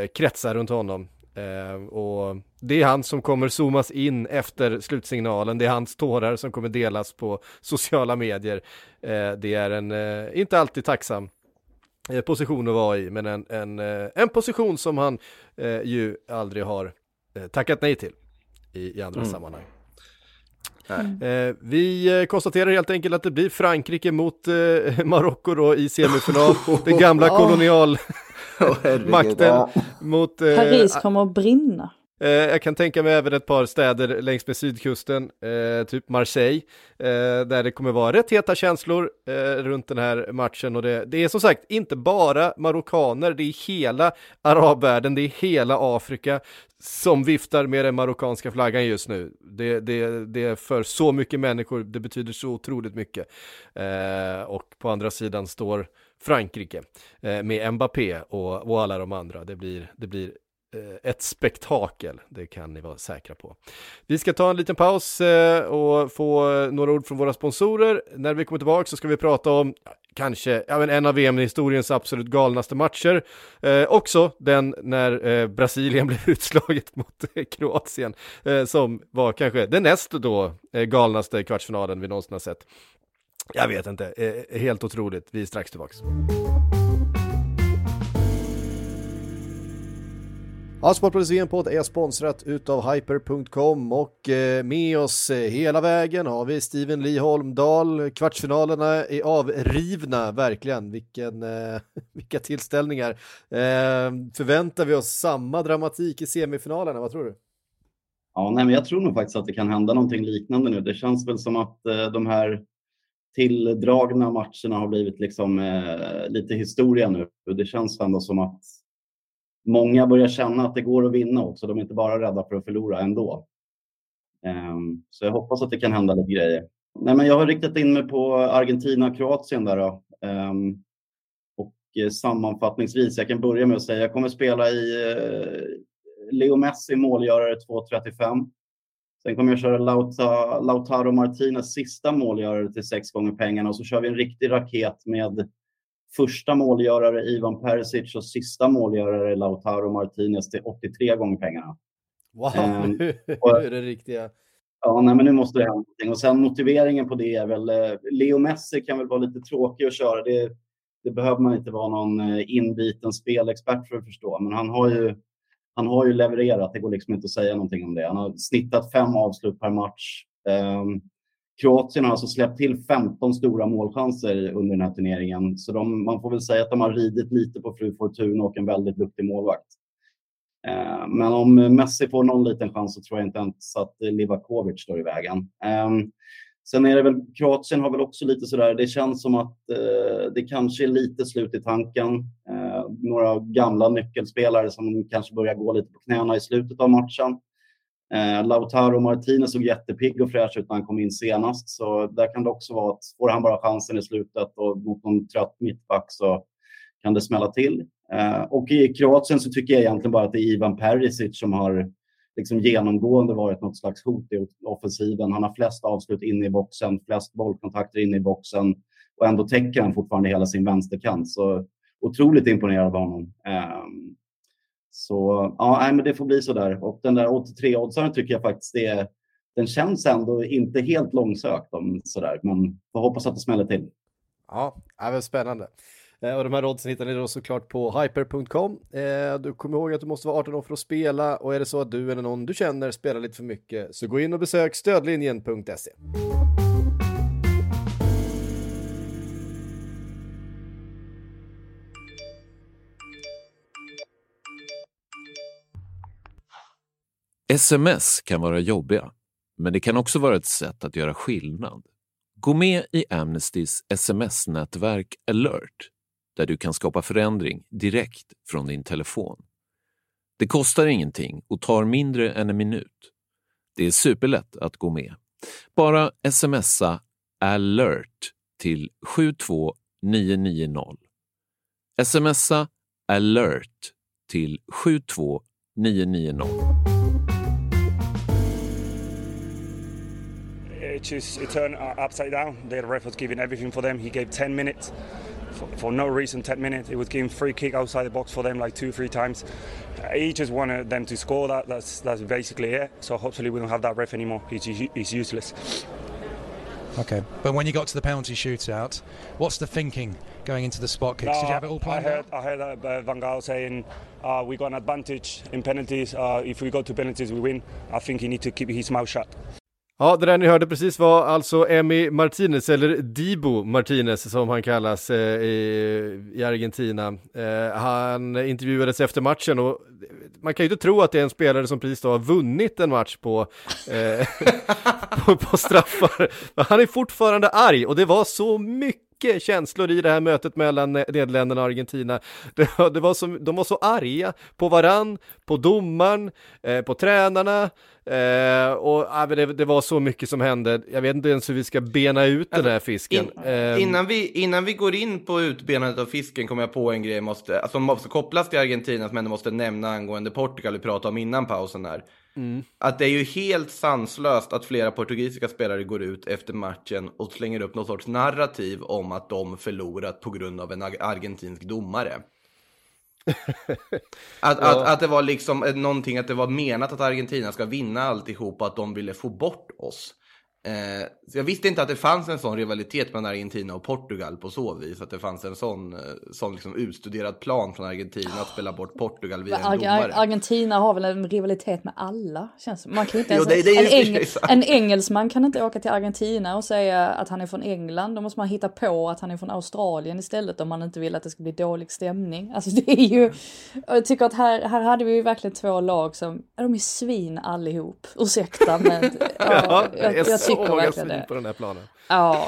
eh, kretsa runt honom. Eh, och det är han som kommer zoomas in efter slutsignalen, det är hans tårar som kommer delas på <laughs> sociala medier. Eh, det är en, eh, inte alltid tacksam position att vara i, men en, en, eh, en position som han eh, ju aldrig har eh, tackat nej till i, i andra sammanhang. Eh, vi eh, konstaterar helt enkelt att det blir Frankrike mot eh, <laughs> Marocko då i semifinal. <laughs> Den gamla kolonialmakten <laughs> ja. mot... eh, Paris kommer att brinna. Eh, jag kan tänka mig även ett par städer längs med sydkusten, eh, typ Marseille, eh, där det kommer vara rätt heta känslor eh, runt den här matchen. Och det, det är som sagt inte bara marockaner, det är hela arabvärlden, det är hela Afrika som viftar med den marockanska flaggan just nu. Det, det, det är för så mycket människor, det betyder så otroligt mycket. Eh, och på andra sidan står Frankrike eh, med Mbappé och, och alla de andra. Det blir, det blir Eh, ett spektakel, det kan ni vara säkra på. Vi ska ta en liten paus eh, och få några ord från våra sponsorer. När vi kommer tillbaka så ska vi prata om kanske ja, men en av VM-historiens absolut galnaste matcher. Eh, också den när eh, Brasilien <laughs> blev utslaget mot eh, Kroatien, eh, som var kanske den näst då eh, galnaste kvartsfinalen vi någonsin har sett. Jag vet inte, eh, helt otroligt. Vi är strax tillbaka. Ja, Sportbladets VM-podd är sponsrat utav Hyper.com och eh, med oss eh, hela vägen har vi Steven Lee Holmdahl. Kvartsfinalerna är avrivna, verkligen. Vilken, eh, <laughs> vilka tillställningar. Förväntar vi oss samma dramatik i semifinalerna, vad tror du? Ja, nej, men jag tror nog faktiskt att det kan hända någonting liknande nu. Det känns väl som att de här tilldragna matcherna har blivit liksom eh, lite historia nu. Det känns ändå som att många börjar känna att det går att vinna också. De är inte bara rädda för att förlora ändå. Um, så jag hoppas att det kan hända lite grejer. Nej, men jag har riktat in mig på Argentina-Kroatien där. Då. Um, och eh, sammanfattningsvis, jag kan börja med att säga jag kommer spela i eh, Leo Messi målgörare 2.35. Sen kommer jag köra Lauta, Lautaro Martinez sista målgörare till sex gånger pengarna och så kör vi en riktig raket med första målgörare Ivan Perisic och sista målgörare Lautaro Martinez till 83 gånger pengarna. Wow, <laughs> um, är det riktiga. Ja, nej, men nu måste det hända någonting. Och sen motiveringen på det är väl, eh, Leo Messi kan väl vara lite tråkig att köra. Det, det behöver man inte vara någon eh, inbiten spelexpert för att förstå, men han har ju han har ju levererat, det går liksom inte att säga någonting om det. Han har snittat fem avslut per match. Um, Kroatien har alltså släppt till 15 stora målchanser under den här turneringen. Så de, man får väl säga att de har ridit lite på fru Fortuna och en väldigt duktig målvakt. Eh, men om Messi får någon liten chans så tror jag inte ens att Livakovic står i vägen. Ehm, sen är det väl, Kroatien har väl också lite sådär, det känns som att eh, det kanske är lite slut i tanken. Eh, några gamla nyckelspelare som kanske börjar gå lite på knäna i slutet av matchen. Eh, Lautaro Martinez såg jättepigg och fräsch ut när han kom in senast, så där kan det också vara att får han bara chansen i slutet och mot någon trött mittback så kan det smälla till. Eh, och i Kroatien så tycker jag egentligen bara att det är Ivan Perisic som har liksom genomgående varit något slags hot i offensiven. Han har flest avslut inne i boxen, flest bollkontakter inne i boxen och ändå täcker han fortfarande hela sin vänsterkant. Så otroligt imponerad av honom. Um, så ja, nej, men det får bli så där. Och den där 83-oddsaren tycker jag faktiskt är, den känns ändå inte helt långsökt om sådär, men får hoppas att det smäller till. Ja, det är spännande. Eh, och de här oddsen hittar ni då såklart på hyper.com. Eh, du kommer ihåg att du måste vara 18 år för att spela och är det så att du eller någon du känner spelar lite för mycket så gå in och besök stödlinjen.se. Sms kan vara jobbiga, men det kan också vara ett sätt att göra skillnad. Gå med i Amnestys sms-nätverk alert där du kan skapa förändring direkt från din telefon. Det kostar ingenting och tar mindre än en minut. Det är superlätt att gå med. Bara smsa alert till 72990. Smsa alert till 72990. It just turned upside down. The ref was giving everything for them. He gave 10 minutes. for, for, no reason 10 minutes. It was giving free kick outside the box for them like two, three times. He just wanted them to score that. That's that's basically it. So hopefully we don't have that ref anymore. He's, he's useless. Okay, but when you got to the penalty shootout, what's the thinking going into the spot kicks? No, Did you have it all planned I heard, out? I heard uh, Van Gaal saying uh, we got an advantage in penalties. Uh, if we go to penalties, we win. I think he needs to keep his mouth shut. Ja, det där ni hörde precis var alltså Emi Martinez, eller Dibo Martinez som han kallas eh, i, i, Argentina. Eh, han intervjuades efter matchen och man kan ju inte tro att det är en spelare som precis då har vunnit en match på, eh, <laughs> på, på straffar. Han är fortfarande arg och det var så mycket mycket känslor i det här mötet mellan Nederländerna och Argentina. Det, <laughs> det var så, de var så arga på varann, på domaren, eh, på tränarna eh, och äh, det, det, var så mycket som hände. Jag vet inte ens hur vi ska bena ut alltså, den här fisken. In, eh, innan, vi, innan vi går in på utbenandet av fisken kommer jag på en grej måste, alltså, som måste kopplas till Argentina som ändå måste nämna angående Portugal vi pratade om innan pausen här. Mm. Att det är ju helt sanslöst att flera portugisiska spelare går ut efter matchen och slänger upp någon sorts narrativ om att de förlorat på grund av en argentinsk domare. <laughs> att, ja. att, att det var liksom någonting, att det var menat att Argentina ska vinna alltihop och att de ville få bort oss. Eh, jag visste inte att det fanns en sån rivalitet mellan Argentina och Portugal på så vis. Att det fanns en sån, eh, sån liksom utstuderad plan från Argentina att spela bort Portugal via en Ar- domare. Argentina har väl en rivalitet med alla. Känns det. man kan inte Jo, ens, det- det ju en, engel, <laughs> en engelsman kan inte åka till Argentina och säga att han är från England. Då måste man hitta på att han är från Australien istället om man inte vill att det ska bli dålig stämning. Alltså det är ju, jag tycker att här, här hade vi ju verkligen två lag som, de är svin allihop. Ursäkta men <laughs> ja, det jag, jag så tycker verkligen svin det. på den här planen. Ja,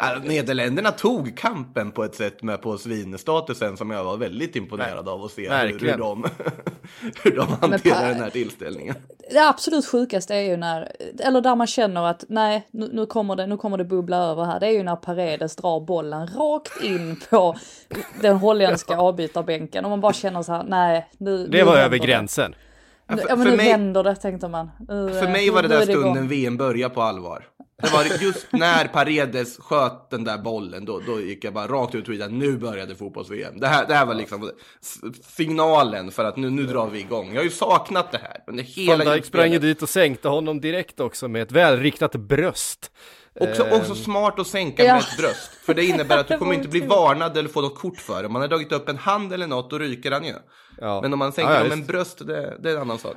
Ja, Nederländerna tog kampen på ett sätt med på svinstatusen som jag var väldigt imponerad av att se hur, hur, verkligen. de, hur de <laughs> hanterar den här tillställningen. det absolut sjukaste är ju när, eller där man känner att nej, nu, nu, kommer det, nu kommer det bubbla över här. Det är ju när Paredes drar bollen rakt in på den holländska <laughs> avbytarbänken och man bara känner så här, nej, nu Det var över det. gränsen. Nu, för- ja men för nu mig- händer det tänkte man. Nu, För eh, mig var det där stunden VM började på allvar. Det var just när Paredes sköt den där bollen, då, då gick jag bara rakt ut och tweetade nu började fotbolls-VM. Det här, det här var liksom signalen för att nu, nu drar vi igång. Jag har ju saknat det här under hela Van Dijk sprang ju dit och sänkte honom direkt också med ett välriktat bröst. Också, Eh, också smart att sänka Ja. med ett bröst. För det innebär att du Det <laughs> kommer inte bli varnad eller få något kort för det. Om man har dragit upp en hand eller något, då ryker han ju. Ja. Men om man sänker Ja, ja, med en bröst, det, det är en annan sak.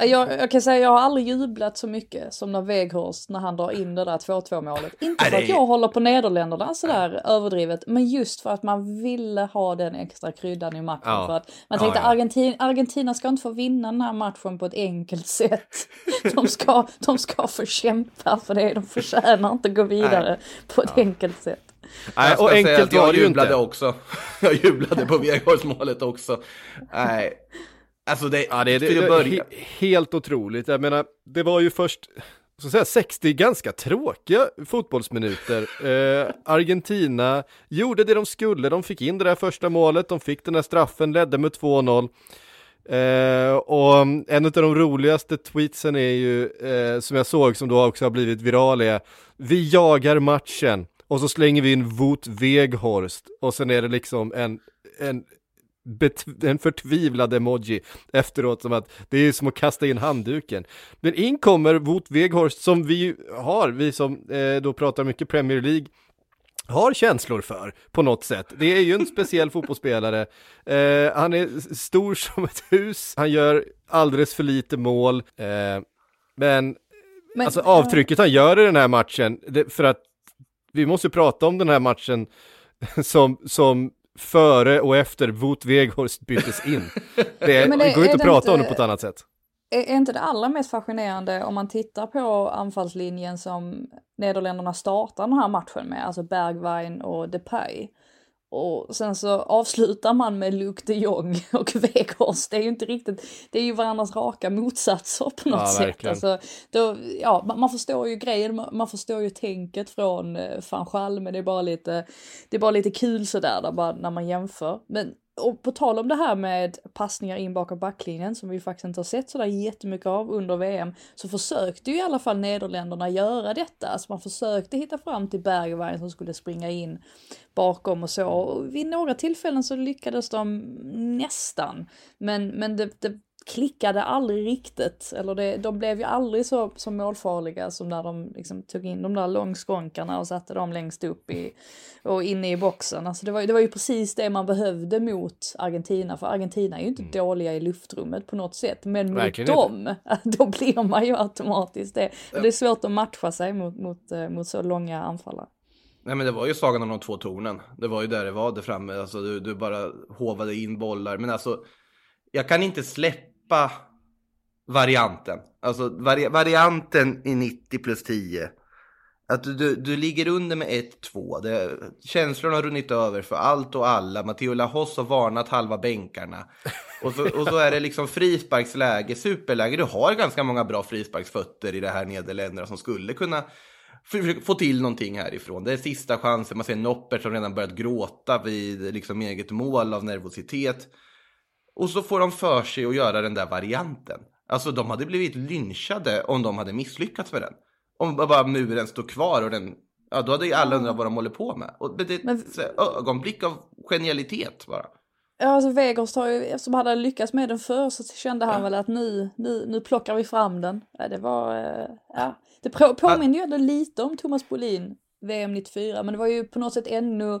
Jag, jag kan säga jag har aldrig jublat så mycket som när Weghorst när han drar in det där 2-2 målet. Inte för Nej, att jag håller på Nederländerna sådär överdrivet, men just för att man ville ha den extra kryddan i matchen. Ja. För att man Ja, tänkte ja. Argentina, Argentina ska inte få vinna den här matchen på ett enkelt sätt. <laughs> De ska, de ska få kämpa för det, de förtjänar inte gå vidare på ett enkelt sätt. Nej, och enkelt var det ju jublade inte. också. <laughs> Jag jublade på Weghorst-målet också. Nej, alltså det, Ja, det, det, det he, helt otroligt. Jag menar, det var ju först så säga, 60 ganska tråkiga fotbollsminuter. Eh, Argentina gjorde det de skulle, de fick in det där första målet, de fick den där straffen, ledde med 2-0. Eh, och en av de roligaste tweetsen är ju, eh, som jag såg, som då också har blivit viral, är Vi jagar matchen och så slänger vi in Wout Weghorst och sen är det liksom en, en en förtvivlad emoji efteråt som att det är som att kasta in handduken. Men in kommer Wout Weghorst som vi har, vi som eh, då pratar mycket Premier League, har känslor för på något sätt. Det är ju en speciell <laughs> fotbollsspelare. Eh, han är stor som ett hus, han gör alldeles för lite mål. Eh, men, Men- alltså avtrycket han gör i den här matchen, det, för att vi måste prata om den här matchen <laughs> som, som före och efter Wout Weghorst byttes in. <laughs> Det, Ja, det- det går inte att prata inte- om det på ett annat sätt. Är är inte det allra mest fascinerande om man tittar på anfallslinjen som Nederländerna startar den här matchen med, alltså Bergwijn och Depay. Och sen så avslutar man med Luke de Jong <laughs> och Weghorst. Det är ju inte riktigt, det är ju varandras raka motsatser på något Ja, sätt. verkligen. Alltså, då, ja, man, man förstår ju grejen, man, man förstår ju tänket från eh, van Schall, men det är bara lite, det är bara lite kul sådär där, bara, när man jämför. Men och på tal om det här med passningar in bakom backlinjen som vi faktiskt inte har sett sådär jättemycket av under VM så försökte ju i alla fall Nederländerna göra detta. Alltså man försökte hitta fram till Bergwijn som skulle springa in bakom och så. Och vid några tillfällen så lyckades de nästan. Men, men det, det klickade aldrig riktigt. Eller det, de blev ju aldrig så, så målfarliga som när de liksom tog in de där långskånkarna och satte dem längst upp i, och inne i boxen. Alltså det, var, det var ju precis det man behövde mot Argentina. För Argentina är ju inte dåliga i luftrummet på något sätt. Men mot Verkligen dem, <laughs> då blir man ju automatiskt det. Och det är svårt att matcha sig mot, mot, eh, mot så långa anfallare. Nej men det var ju sagan om de två tornen. Det var ju där det var där framme. Alltså du, du bara hovade in bollar. Men alltså, jag kan inte släppa varianten. Alltså vari varianten i 90 plus 10. Att du, du, du ligger under med 1-2. Känslorna har runnit över för allt och alla. Matteo Lahoss har varnat halva bänkarna. Och så, och så är det liksom frisparksläge, superläge. Du har ganska många bra frisparksfötter i det här Nederländerna som skulle kunna få till någonting härifrån. Det är sista chansen. Man ser Noppert som redan börjat gråta vid liksom eget mål av nervositet. Och så får de för sig att göra den där varianten. Alltså de hade blivit lynchade om de hade misslyckats med den. Om bara muren står kvar och den, ja då hade ju alla undrat vad de håller på med. Och det är Men- ett ögonblick av genialitet bara. Ja, alltså Weghorst har ju, eftersom han hade lyckats med den förr så kände han ja. väl att nu, nu, nu plockar vi fram den. Ja, det var, eh, ja, det påminner ju ändå lite om Thomas Bolin VM 94, men det var ju på något sätt ännu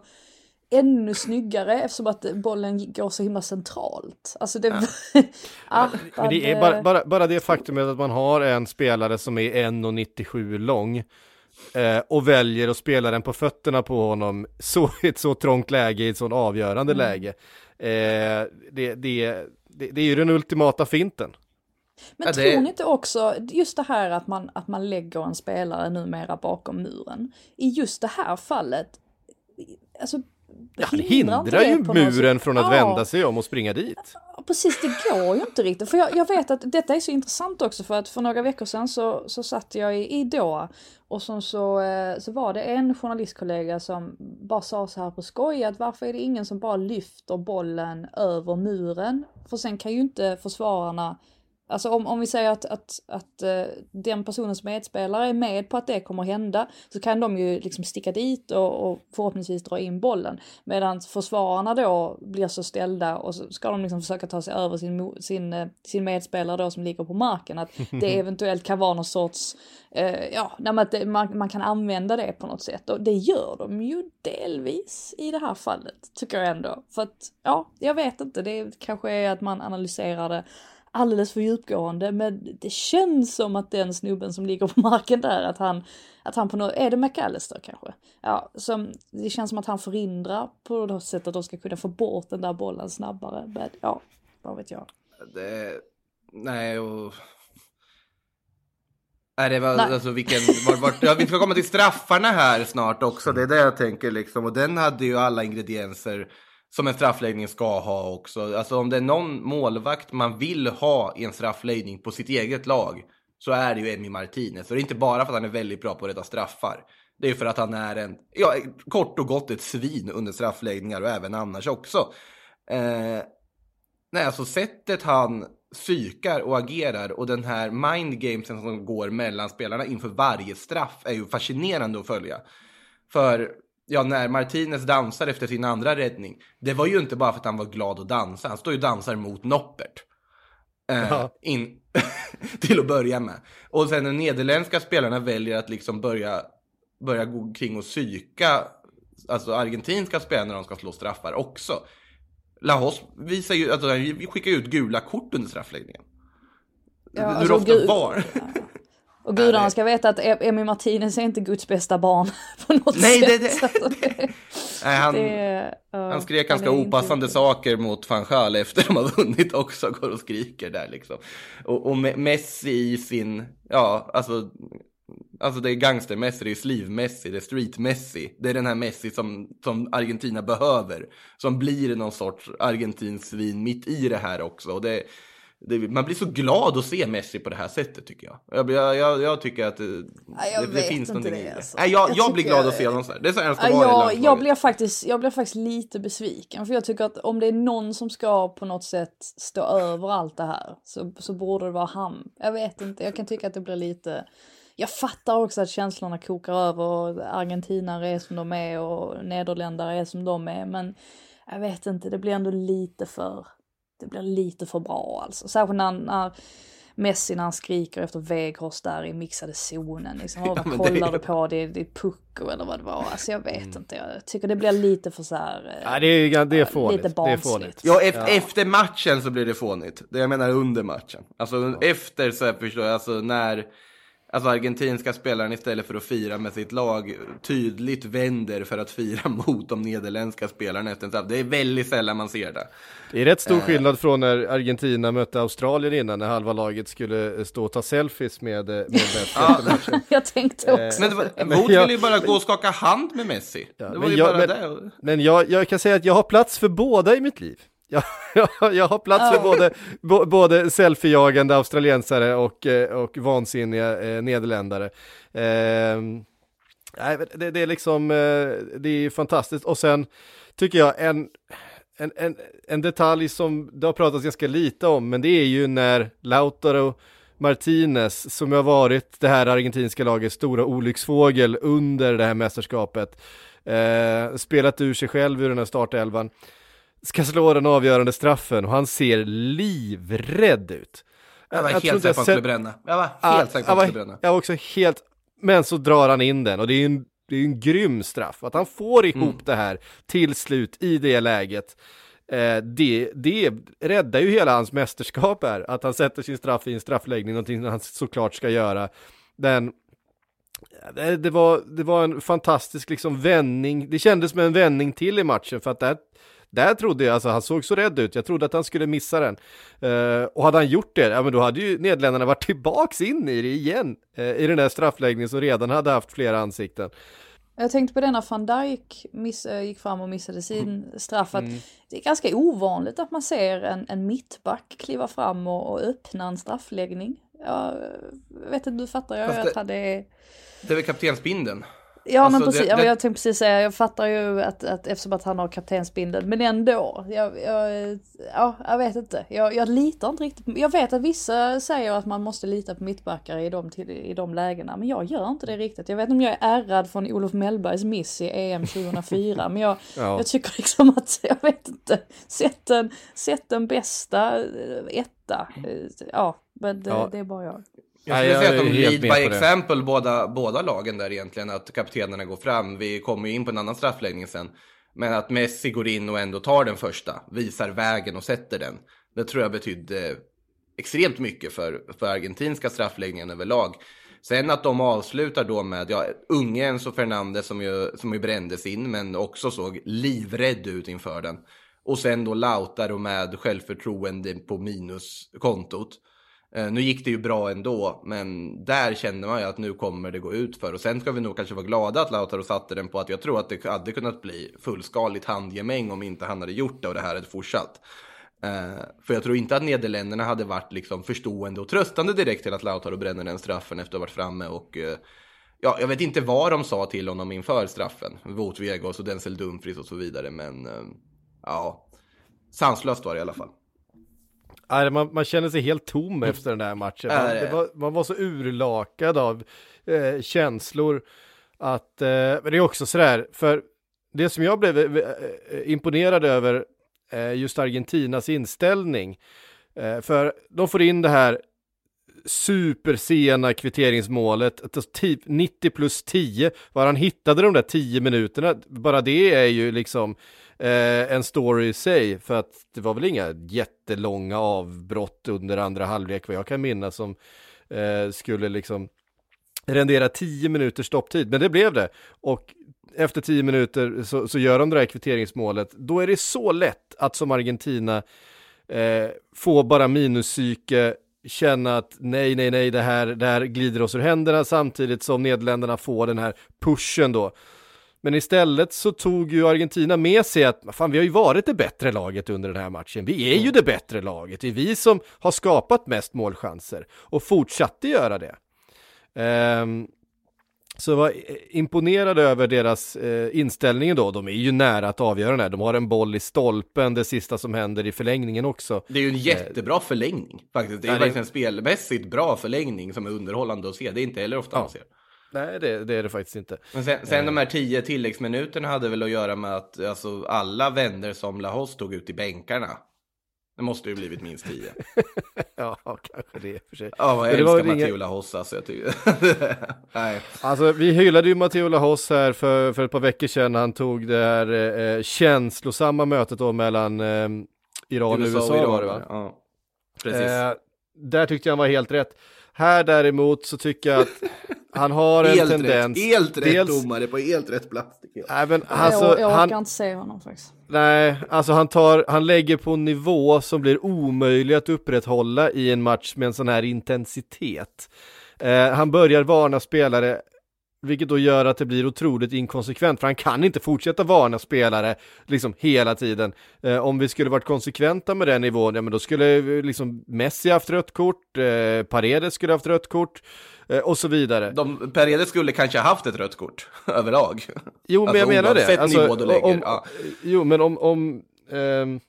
ännu snyggare eftersom att bollen går så himla centralt. Alltså det... Ja. <laughs> ah, men det är bara, bara, bara det faktumet att man har en spelare som är 1,97 lång eh, och väljer att spela den på fötterna på honom så, i ett så trångt läge, i ett så avgörande mm. läge. Eh, det, det, det, det är ju den ultimata finten. Men ja, det... tror ni inte också, just det här att man, att man lägger en spelare numera bakom muren. I just det här fallet, alltså Ja, han hindrar ju muren från att ja. vända sig om och springa dit. Precis, det går ju inte riktigt. För jag, jag, vet att detta är så intressant också för att för några veckor sedan så, så satt jag i, i Doha och så, så, eh, så var det en journalistkollega som bara sa så här på skoj att varför är det ingen som bara lyfter bollen över muren? För sen kan ju inte försvararna Alltså om, om vi säger att, att, att uh, den personens medspelare är med på att det kommer hända så kan de ju liksom sticka dit och, och förhoppningsvis dra in bollen. Medan försvararna då blir så ställda och så ska de liksom försöka ta sig över sin, sin, uh, sin medspelare då som ligger på marken. Att det <laughs> eventuellt kan vara någon sorts, uh, ja, att man, man kan använda det på något sätt. Och det gör de ju delvis i det här fallet, tycker jag ändå. För att, ja, jag vet inte, det kanske är att man analyserar det alldeles för djupgående men det känns som att den snubben som ligger på <laughs> marken där att han, att han på något, är det McAllister kanske? Ja, som, det känns som att han förhindrar på något sätt att de ska kunna få bort den där bollen snabbare. Men ja, vad vet jag. Det, nej och... Nej, det var nej. alltså vilken, var, var, ja, vi ska komma till straffarna här snart också, det är det jag tänker liksom. Och den hade ju alla ingredienser som en straffläggning ska ha också. Alltså om det är någon målvakt man vill ha i en straffläggning på sitt eget lag så är det ju Emi Martinez. Och det är inte bara för att han är väldigt bra på att rädda straffar. Det är för att han är en, ja, kort och gott ett svin under straffläggningar och även annars också. Eh, nej, alltså sättet han psykar och agerar och den här mindgamesen som går mellan spelarna inför varje straff är ju fascinerande att följa. För ja, när Martinez dansar efter sin andra räddning, det var ju inte bara för att han var glad att dansa, han står ju och dansar mot Noppert. Eh, in, <laughs> till att börja med. Och sen de nederländska spelarna väljer att liksom börja, börja gå kring och psyka alltså argentinska spelare när de ska slå straffar också. Lahos visar ju, alltså, vi skickar ut gula kort under straffläggningen. Ja, Hur alltså, ofta var? Och gudarna ska veta att Emi Martinez är inte Guds bästa barn <laughs> på något Nej, sätt. Det, det. det, <laughs> Nej, han, det, uh, han skrek ganska opassande inte... saker mot Fanchal efter de har vunnit också, går och skriker där liksom. Och, och Messi i sin, ja, alltså, alltså det är gangster-Messi, det är sleeve-Messi, det är street-Messi. Det är den här Messi som, som Argentina behöver. Som blir någon sorts argentinsvin mitt i det här också. Och det, man blir så glad att se Messi på det här sättet tycker jag. Jag, jag, jag tycker att det, Nej, det, det finns någonting det, alltså. Nej, jag, jag, jag blir glad att se honom så här. Det är så ska vara jag, jag blir faktiskt, jag blir faktiskt lite besviken. För jag tycker att om det är någon som ska på något sätt stå över allt det här så, så borde det vara han. Jag vet inte, jag kan tycka att det blir lite... Jag fattar också att känslorna kokar över och argentinare är som de är och nederländare är som de är. Men jag vet inte, det blir ändå lite för det blir lite för bra alltså. Särskilt när, när Messi när han skriker efter Weghorst där i mixade zonen. Liksom, ja, kollar det... du på? Det är, det är pucko eller vad det var. Alltså jag vet mm. inte. Jag tycker det blir lite för så här. Eh, ja, det är, det är fånigt. Lite barnsligt. Ja, efter, ja. efter matchen så blir det fånigt. Det jag menar under matchen. Alltså ja. efter så här, förstår jag, alltså när Alltså argentinska spelaren istället för att fira med sitt lag tydligt vänder för att fira <laughs> mot de nederländska spelarna efter en straff. Det är väldigt sällan man ser det. Det är rätt stor eh. skillnad från när Argentina mötte Australien innan när halva laget skulle stå och ta selfies med, eh, med <laughs> Messi ja. <laughs> Jag tänkte också. Men Wood ville ju bara gå och skaka hand med Messi. Ja, det var ju jag, bara men, det. Men jag, jag kan säga att jag har plats för båda i mitt liv. Jag, jag, jag har plats för både, bo, både selfiejagande australiensare och, eh, och vansinniga eh, nederländare. Eh, det, det, är liksom, eh, det är fantastiskt. Och sen tycker jag en, en, en, en detalj som det har pratats ganska lite om, men det är ju när Lautaro Martinez, som har varit det här argentinska lagets stora olycksfågel under det här mästerskapet, eh, spelat ur sig själv ur den här startelvan ska slå den avgörande straffen och han ser livrädd ut. Jag var Jag helt säker på att han skulle bränna. Jag var Ja, helt säker på att han skulle bränna. Jag var också helt, men så drar han in den och det är ju en, det är en grym straff. Att han får ihop Mm. det här till slut i det läget. Eh, det, det räddar ju hela hans mästerskap här, att han sätter sin straff i en straffläggning, någonting han såklart ska göra. Den, det, det, var, det var en fantastisk liksom vändning, det kändes som en vändning till i matchen för att där, där trodde jag, alltså han såg så rädd ut, jag trodde att han skulle missa den. Eh, och hade han gjort det, ja men då hade ju Nederländerna varit tillbaks in i det igen, eh, i den där straffläggningen som redan hade haft flera ansikten. Jag tänkte på det när van Dijk miss, äh, gick fram och missade sin straff. Att Mm. Det är ganska ovanligt att man ser en, en mittback kliva fram och, och öppna en straffläggning. Jag vet inte, du fattar jag Fast att det- han är... Det är väl kaptensbindeln. Ja men Alltså, precis, det- men det- jag tänkte precis säga, jag fattar ju att, att eftersom att han har kaptensbindeln, men ändå, jag, jag, ja, jag vet inte, jag, jag litar inte riktigt, jag vet att vissa säger att man måste lita på mittbackar i de, till, i de lägena, men jag gör inte det riktigt. Jag vet inte om jag är ärrad från Olof Mellbergs miss i EM 2004, men jag, Ja. jag tycker liksom att, jag vet inte, sätt den, sätt den bästa eh, etta, Eh, ja, men det, Ja. det är bara jag. Jag skulle säga att de lead by example båda, båda lagen där egentligen, att kaptenerna går fram. Vi kommer ju in på en annan straffläggning sen. Men att Messi går in och ändå tar den första, visar vägen och sätter den. Det tror jag betydde extremt mycket för, för argentinska straffläggningen överlag. Sen att de avslutar då med, ja, unge Enzo Fernandez som ju, som ju brändes in, men också såg livrädd ut inför den. Och sen då Lautaro med självförtroende på minuskontot. Eh, nu gick det ju bra ändå, men där kände man ju att nu kommer det gå ut för. Och sen ska vi nog kanske vara glada att Lautaro satte den på att jag tror att det hade kunnat bli fullskaligt handgemäng om inte han hade gjort det och det här hade fortsatt. Eh, för jag tror inte att Nederländerna hade varit liksom förstående och tröstande direkt till att Lautaro bränner den straffen efter att ha varit framme och eh, Ja, jag vet inte vad de sa till honom inför straffen. Wout Vegas och Denzel Dumfries och så vidare, men ja, sanslöst var det i alla fall. Nej, man, man känner sig helt tom efter den där matchen. Man, det- var, man var så urlakad av eh, känslor att, eh, men det är också sådär, för det som jag blev eh, eh, imponerad över eh, just Argentinas inställning, eh, för de får in det här supersena kvitteringsmålet, att det- ti- 90 plus 10, var han hittade de där 10 minuterna, bara det är ju liksom eh, en story i sig, för att det var väl inga jättelånga avbrott under andra halvlek, vad jag kan minnas, som eh, skulle liksom rendera 10 minuters stopptid, men det blev det. Och efter 10 minuter så, så gör de det här kvitteringsmålet, då är det så lätt att som Argentina eh, få bara minuspsyke, känna att nej, nej, nej, det här, det här glider oss ur händerna samtidigt som Nederländerna får den här pushen då. Men istället så tog ju Argentina med sig att fan, vi har ju varit det bättre laget under den här matchen. Vi är ju det bättre laget. Det är vi som har skapat mest målchanser och fortsatte göra det. Ehm, så jag var eh, imponerad över deras eh, inställning då. De är ju nära att avgöra den här. De har en boll i stolpen, det sista som händer i förlängningen också. Det är ju en jättebra förlängning faktiskt. Det är Ja, det- verkligen en spelmässigt bra förlängning som är underhållande att se. Det är inte heller ofta Ja. man ser. Nej, det, det är det faktiskt inte. Men sen, sen de här tio tilläggsminuterna hade väl att göra med att alltså, alla vänner som Lahos tog ut i bänkarna. Det måste ju blivit minst tio. <laughs> ja, kanske det och för sig. Ja, jag det var älskar inga- Matteo Lahos alltså. Jag tycker... <laughs> Nej. Alltså vi hyllade ju Matteo Lahos här för, för ett par veckor sedan. Han tog det här eh, känslosamma mötet då mellan eh, Iran och USA, var det va? Ja, precis. Eh, där tyckte jag han var helt rätt. Här däremot så tycker jag att han har en helt tendens. rätt, helt rätt dels- domare på helt rätt plats tycker jag. Även, jag, alltså, jag orkar han, inte se honom faktiskt. nej, alltså han tar, han lägger på en nivå som blir omöjlig att upprätthålla i en match med en sån här intensitet. Eh, han börjar varna spelare, vilket då gör att det blir otroligt inkonsekvent, för han kan inte fortsätta varna spelare liksom hela tiden. Eh, om vi skulle varit konsekventa med den nivån, ja men då skulle eh, liksom Messi haft rött kort, eh, Paredes skulle haft rött kort eh, och så vidare. De, Paredes skulle kanske haft ett rött kort <laughs> överlag. Jo, men Alltså, jag menar det. Alltså, om, ja. Jo, men om, om ehm,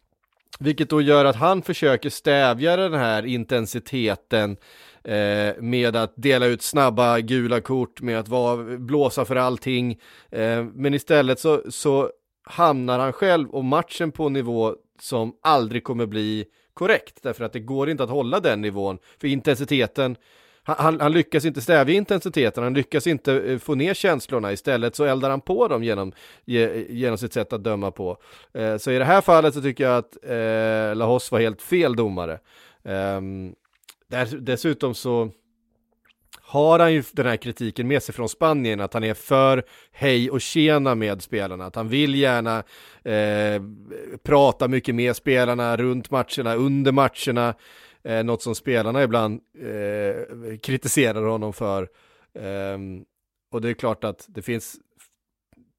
vilket då gör att han försöker stävja den här intensiteten eh, med att dela ut snabba gula kort, med att vara, blåsa för allting. Eh, men istället så, så hamnar han själv och matchen på en nivå som aldrig kommer bli korrekt, därför att det går inte att hålla den nivån, för intensiteten han, han, lyckas inte stävja intensiteten, han lyckas inte eh, få ner känslorna, istället så eldar han på dem genom, genom sitt sätt att döma på. Eh, så i det här fallet så tycker jag att eh, Lahos var helt fel domare. Ehm, där, dessutom så har han ju den här kritiken med sig från Spanien, att han är för hej och tjena med spelarna, att han vill gärna eh, prata mycket med spelarna runt matcherna, under matcherna, eh, något som spelarna ibland eh, kritiserar honom för. Eh, och det är klart att det finns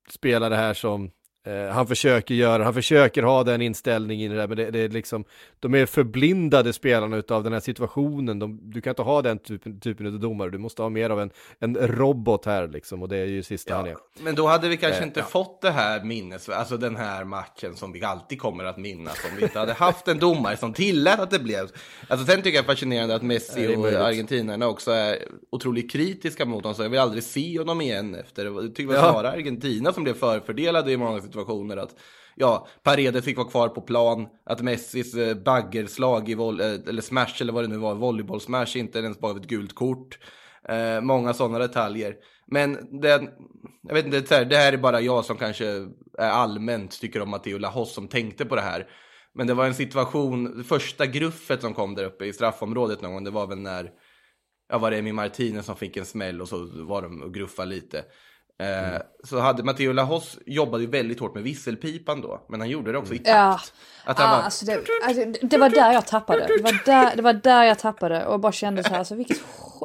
spelare här som Eh, han försöker göra, han försöker ha den inställningen i det där, men det, det, är liksom, de är förblindade spelarna utav den här situationen. De, du kan inte ha den typen, typen av domare, du måste ha mer av en, en robot här liksom, och det är ju sista ja, han är. Men då hade vi kanske eh, inte ja. fått det här minnes, alltså den här matchen som vi alltid kommer att minnas om vi inte hade haft en domare som tillät att det blev. Alltså sen tycker jag det är fascinerande att Messi och argentinarna också är otroligt kritiska mot honom, så jag vill aldrig se honom igen efter. Jag tycker det var snarare Argentina som blev förfördelade i många situationer att ja, Paredes fick vara kvar på plan, att Messis eh, baggerslag i voll, eh, eller smash eller vad det nu var, volleyboll-smash inte ens bara ett gult kort. Eh, många sådana detaljer. Men det, jag vet inte, det här är bara jag som kanske är allmänt tycker om Matteo Lahos som tänkte på det här. Men det var en situation, första gruffet som kom där uppe i straffområdet någon gång, det var väl när, ja var det Emi Martinez som fick en smäll och så var de och gruffade lite. Mm. Så hade Matteo Lahos jobbade ju väldigt hårt med visselpipan då, men han gjorde det också i takt. Ja, att han ah, var... alltså det, alltså det, var där jag tappade. Det var där, det var där jag tappade och bara kände så här, alltså vilket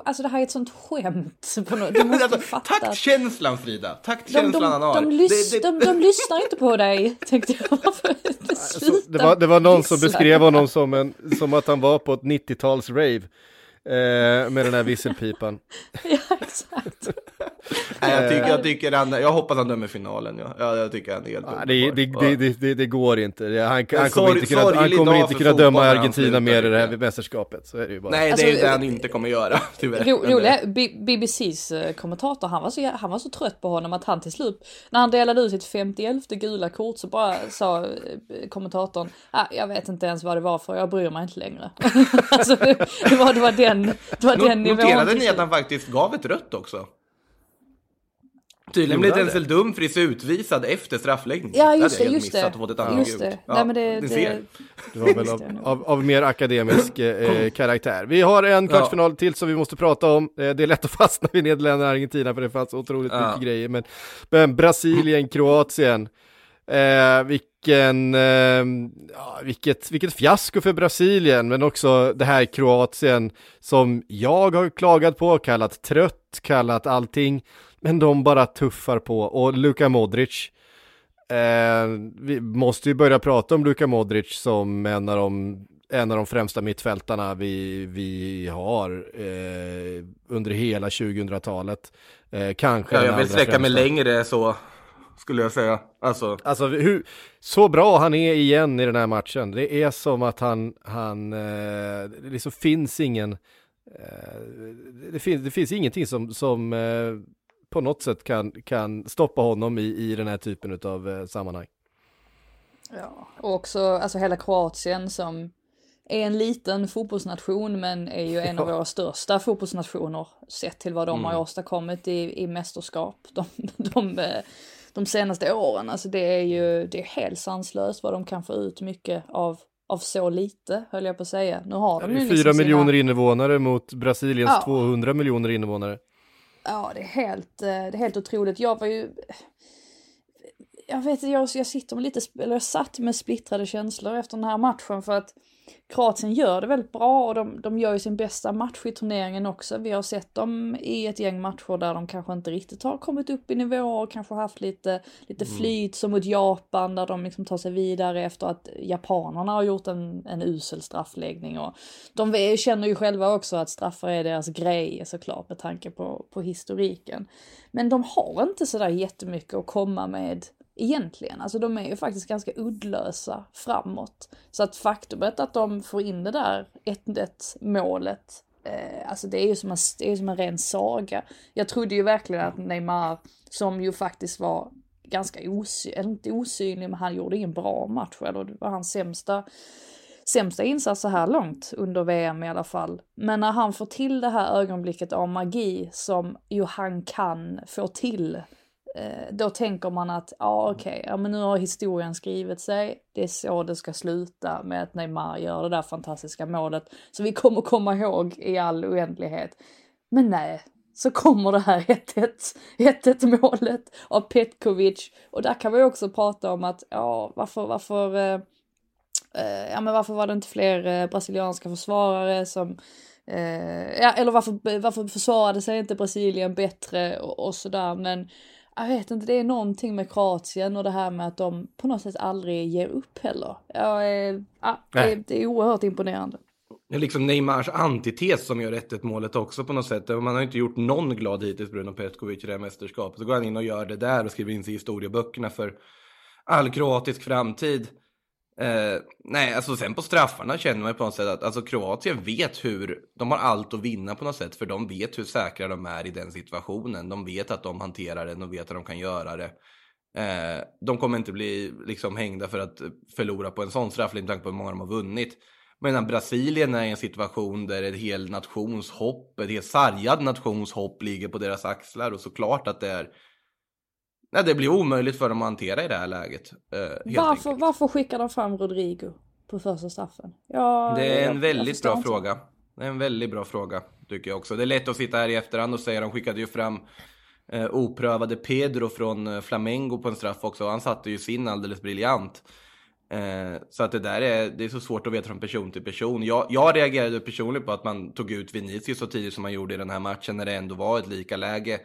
Alltså det här är ett sånt skämt. På något. Du måste <laughs> alltså. Taktkänslan Frida, taktkänslan de, de, han har. De, lys, det, de, de, lyssnar inte på dig, tänkte jag. <laughs> Alltså, det, var, det var någon som beskrev honom som, en, som att han var på ett 90-tals rave. Eh, med den här visselpipan. <laughs> ja, exakt. <laughs> Nej, jag, tycker, jag, tycker han, jag hoppas han dömer finalen. Ja. Jag, jag tycker han är helt ja, det, det, det, det, det, går inte. Han, han kommer inte kunna, han kommer inte kunna döma Argentina mer i det här mästerskapet. Så är det ju bara. Nej, det är alltså, det han inte kommer göra. <laughs> Tyvärr. Ro, roliga, BBCs eh, kommentator, han var, så, han var så trött på honom att han till slut, när han delade ut sitt 51 gula kort så bara sa eh, kommentatorn, ah, jag vet inte ens vad det var för, jag bryr mig inte längre. <laughs> alltså, det, var, det var den, det var den nivån. Noterade ni att han faktiskt gav ett rött också? Tydligen blev Denzel Dumfries utvisad efter straffläggning. Ja, just det, just det. Fått ett just det. Ja, Nej, men det, det, det, det var väl av, av, av mer akademisk eh, <clears throat> karaktär. Vi har en kvartsfinal ja. till som vi måste prata om. Eh, det är lätt att fastna vid Nederländerna och Argentina för det fanns otroligt ja. mycket grejer. Men, men Brasilien, Kroatien. Eh, vilken, eh, vilket, vilket fiasko för Brasilien, men också det här Kroatien som jag har klagat på, kallat trött, kallat allting. Men de bara tuffar på och Luka Modric eh, Vi måste ju börja prata om Luka Modric som en av de, en av de främsta mittfältarna vi, vi har eh, under hela 2000-talet. Eh, kanske ja, Jag vill sträcka mig längre så skulle jag säga. Alltså, alltså hur, så bra han är igen i den här matchen. Det är som att han, han eh, det liksom finns ingen, eh, det, finns, det finns ingenting som, som eh, på något sätt kan, kan stoppa honom i, i den här typen av eh, sammanhang. Ja, och också alltså hela Kroatien som är en liten fotbollsnation men är ju en <laughs> ja. av våra största fotbollsnationer sett till vad de mm. har åstadkommit i, i mästerskap de, <laughs> de, eh, de senaste åren. Alltså det är ju det är helt sanslöst vad de kan få ut mycket av av så lite, höll jag på att säga. Nu har de ju liksom miljoner sina... invånare mot Brasiliens ja. 200 miljoner invånare. Ja, det är helt, eh, det är helt otroligt. Jag var ju... Jag vet jag, jag sitter med lite, eller jag satt med splittrade känslor efter den här matchen för att Kroatien gör det väldigt bra och de, de gör ju sin bästa match i turneringen också. Vi har sett dem i ett gäng matcher där de kanske inte riktigt har kommit upp i nivå och kanske haft lite, lite mm. flyt som mot Japan där de liksom tar sig vidare efter att japanerna har gjort en, en usel straffläggning. Och de känner ju själva också att straffar är deras grej såklart med tanke på, på historiken. Men de har inte sådär jättemycket att komma med egentligen. Alltså de är ju faktiskt ganska uddlösa framåt. Så att faktumet att de får in det där 1-1 målet, eh, alltså det är ju som en, det är som en ren saga. Jag trodde ju verkligen att Neymar, som ju faktiskt var ganska osynlig, inte osynlig, men han gjorde ingen bra match. Eller det var hans sämsta, sämsta insats så här långt under VM i alla fall. Men när han får till det här ögonblicket av magi som ju han kan få till då tänker man att, ja okej, okay, ja men nu har historien skrivit sig, det är så det ska sluta med att Neymar gör det där fantastiska målet som vi kommer komma ihåg i all oändlighet. Men nej, så kommer det här <laughs> 1-1 målet av Petkovic. Och där kan vi också prata om att, ja varför, varför, eh, eh, ja men varför var det inte fler eh, brasilianska försvarare som eh, ja, eller varför, varför försvarade sig inte Brasilien bättre och, och sådär. Men jag vet inte, det är någonting med Kroatien och det här med att de på något sätt aldrig ger upp heller. Ja, eh, ja, det, det är oerhört imponerande. Det är liksom Neymars antites som gör 1 målet också på något sätt. Man har inte gjort någon glad hittills, Bruno Petkovic, i det här mästerskapet. Så går han in och gör det där och skriver in sig i historieböckerna för all kroatisk framtid. Eh, nej, alltså sen på straffarna känner man på något sätt att alltså, Kroatien vet hur, de har allt att vinna på något sätt, för de vet hur säkra de är i den situationen. De vet att de hanterar den och vet att de kan göra det. Eh, de kommer inte bli liksom hängda för att förlora på en sån straff, med tanke på hur många de har vunnit. Medan Brasilien är i en situation där ett hel nationshopp, ett helt sargad nationshopp ligger på deras axlar och såklart att det är Nej, det blir omöjligt för dem att hantera i det här läget. Eh, varför, varför skickar de fram Rodrigo på första straffen? Ja, det är en väldigt bra inte. fråga. Det är en väldigt bra fråga, tycker jag också. Det är lätt att sitta här i efterhand och säga, de skickade ju fram eh, oprövade Pedro från eh, Flamengo på en straff också. Han satte ju sin alldeles briljant. Eh, så att det där är, det är så svårt att veta från person till person. Jag, jag reagerade personligen på att man tog ut Vinicius så tidigt som man gjorde i den här matchen när det ändå var ett lika läge.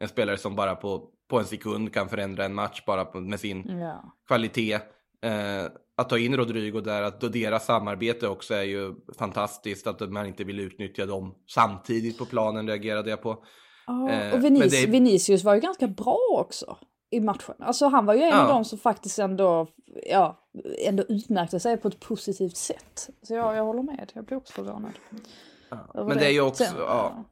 En spelare som bara på, på en sekund kan förändra en match bara på, med sin ja. kvalitet. Eh, att ta in Rodrigo där, att deras samarbete också är ju fantastiskt. Att man inte vill utnyttja dem samtidigt på planen reagerade jag på. Eh, och Vinic det... Vinicius var ju ganska bra också i matchen. Alltså han var ju en ja. av dem som faktiskt ändå, ja, ändå utmärkte sig på ett positivt sätt. Så jag, jag håller med, jag blir också förvånad. Ja. Men det. det är ju också, sen, ja.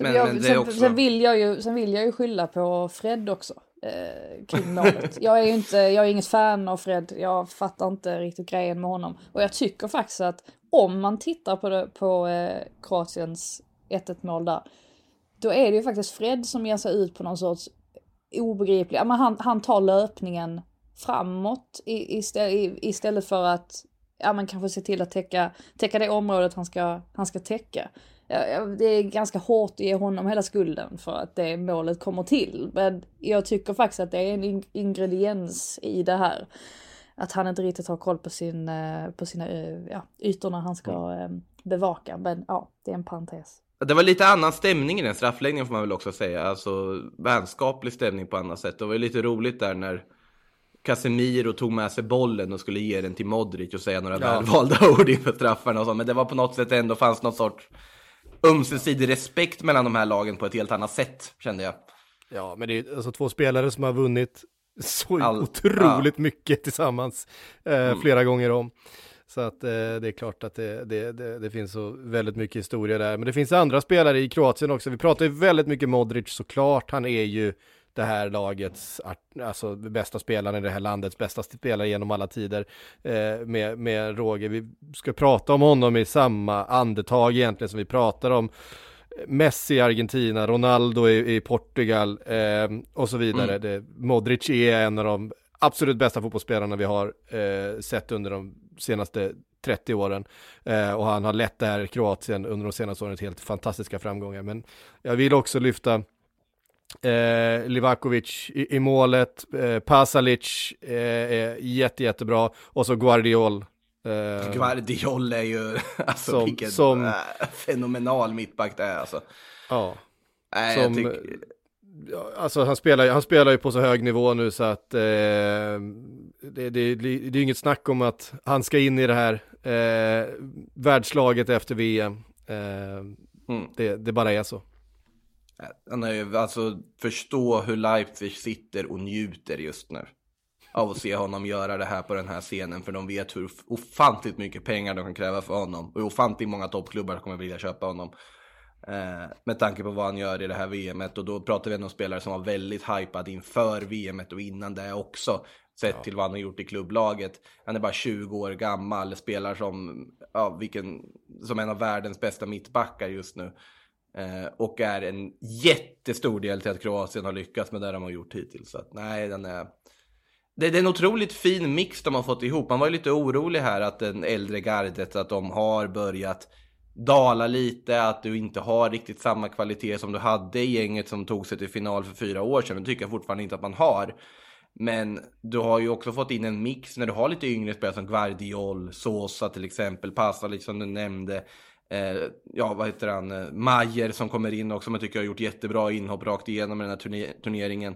Men, jag, men sen, också... sen, vill jag ju, sen vill jag ju skylla på Fred också. Eh, kring <laughs> målet. jag är ju inte, jag är inget fan av Fred, jag fattar inte riktigt grejen med honom. Och jag tycker faktiskt att om man tittar på, det, på eh, Kroatiens 1-1 mål där, då är det ju faktiskt Fred som ger sig ut på någon sorts obegriplig, ja, men han, han tar löpningen framåt istället, istället för att ja, man kanske se till att täcka, täcka det området han ska, han ska täcka. Det är ganska hårt att ge honom hela skulden för att det målet kommer till. Men jag tycker faktiskt att det är en ingrediens i det här. Att han inte riktigt har koll på, sin, eh, på sina eh, ja, ytorna han ska mm. Eh, bevaka. Men ja, det är en parentes. Det var lite annan stämning i den straffläggningen får man väl också säga. Alltså vänskaplig stämning på annat sätt. Det var lite roligt där när Casemiro tog med sig bollen och skulle ge den till Modric och säga några ja. välvalda <laughs> ord inför straffarna och så. Men det var på något sätt ändå fanns något sorts ömsesidig respekt mellan de här lagen på ett helt annat sätt, kände jag. Ja, men det är alltså två spelare som har vunnit så All, otroligt ja. mycket tillsammans eh, mm. flera gånger om. Så att eh, det är klart att det, det, det, det, finns så väldigt mycket historia där. Men det finns andra spelare i Kroatien också. Vi pratar ju väldigt mycket Modric såklart. Han är ju det här lagets, alltså bästa spelaren i det här landets bästa spelare genom alla tider eh, med, med Roger. Vi ska prata om honom i samma andetag egentligen som vi pratar om Messi i Argentina, Ronaldo i, i Portugal eh, och så vidare. Mm. Det, Modric är en av de absolut bästa fotbollsspelarna vi har eh, sett under de senaste 30 åren. Eh, och han har lett det här Kroatien under de senaste åren till helt fantastiska framgångar. Men jag vill också lyfta Eh, Livakovic i, i målet, eh, Pasalic eh, är jätte, jättebra och så Guardiol. Eh, Guardiol är ju, <laughs> alltså som, vilken som, äh, fenomenal mittback det är alltså. Ja, Nej, som, tycker... Alltså han spelar, han spelar ju på så hög nivå nu så att eh, det, det, det är inget snack om att han ska in i det här eh, världslaget efter VM. Eh, mm. det, det bara är så. Han är ju, alltså förstå hur Leipzig sitter och njuter just nu. Av att se honom göra det här på den här scenen. För de vet hur ofantligt mycket pengar de kan kräva för honom. Och hur ofantligt många toppklubbar kommer vilja köpa honom. Eh, med tanke på vad han gör i det här VMet och då pratar vi om spelare som var väldigt hypad inför VMet och innan det också. Sett till vad han har gjort i klubblaget. Han är bara 20 år gammal, spelar som, ja, vilken, som en av världens bästa mittbackar just nu. Eh, och är en jättestor del till att Kroatien har lyckats med det de har gjort hittills. Så att, nej, den är... Det, det är en otroligt fin mix de har fått ihop. Man var ju lite orolig här att den äldre gardet, att de har börjat dala lite, att du inte har riktigt samma kvalitet som du hade i gänget som tog sig till final för fyra år sedan. Det tycker jag fortfarande inte att man har. Men du har ju också fått in en mix när du har lite yngre spelare som Guardiol, Sosa till exempel, Pasa liksom du nämnde. Eh, ja, vad heter han? Eh, Mayer Majer som kommer in också, som jag tycker har gjort jättebra inhopp rakt igenom den här turne turneringen.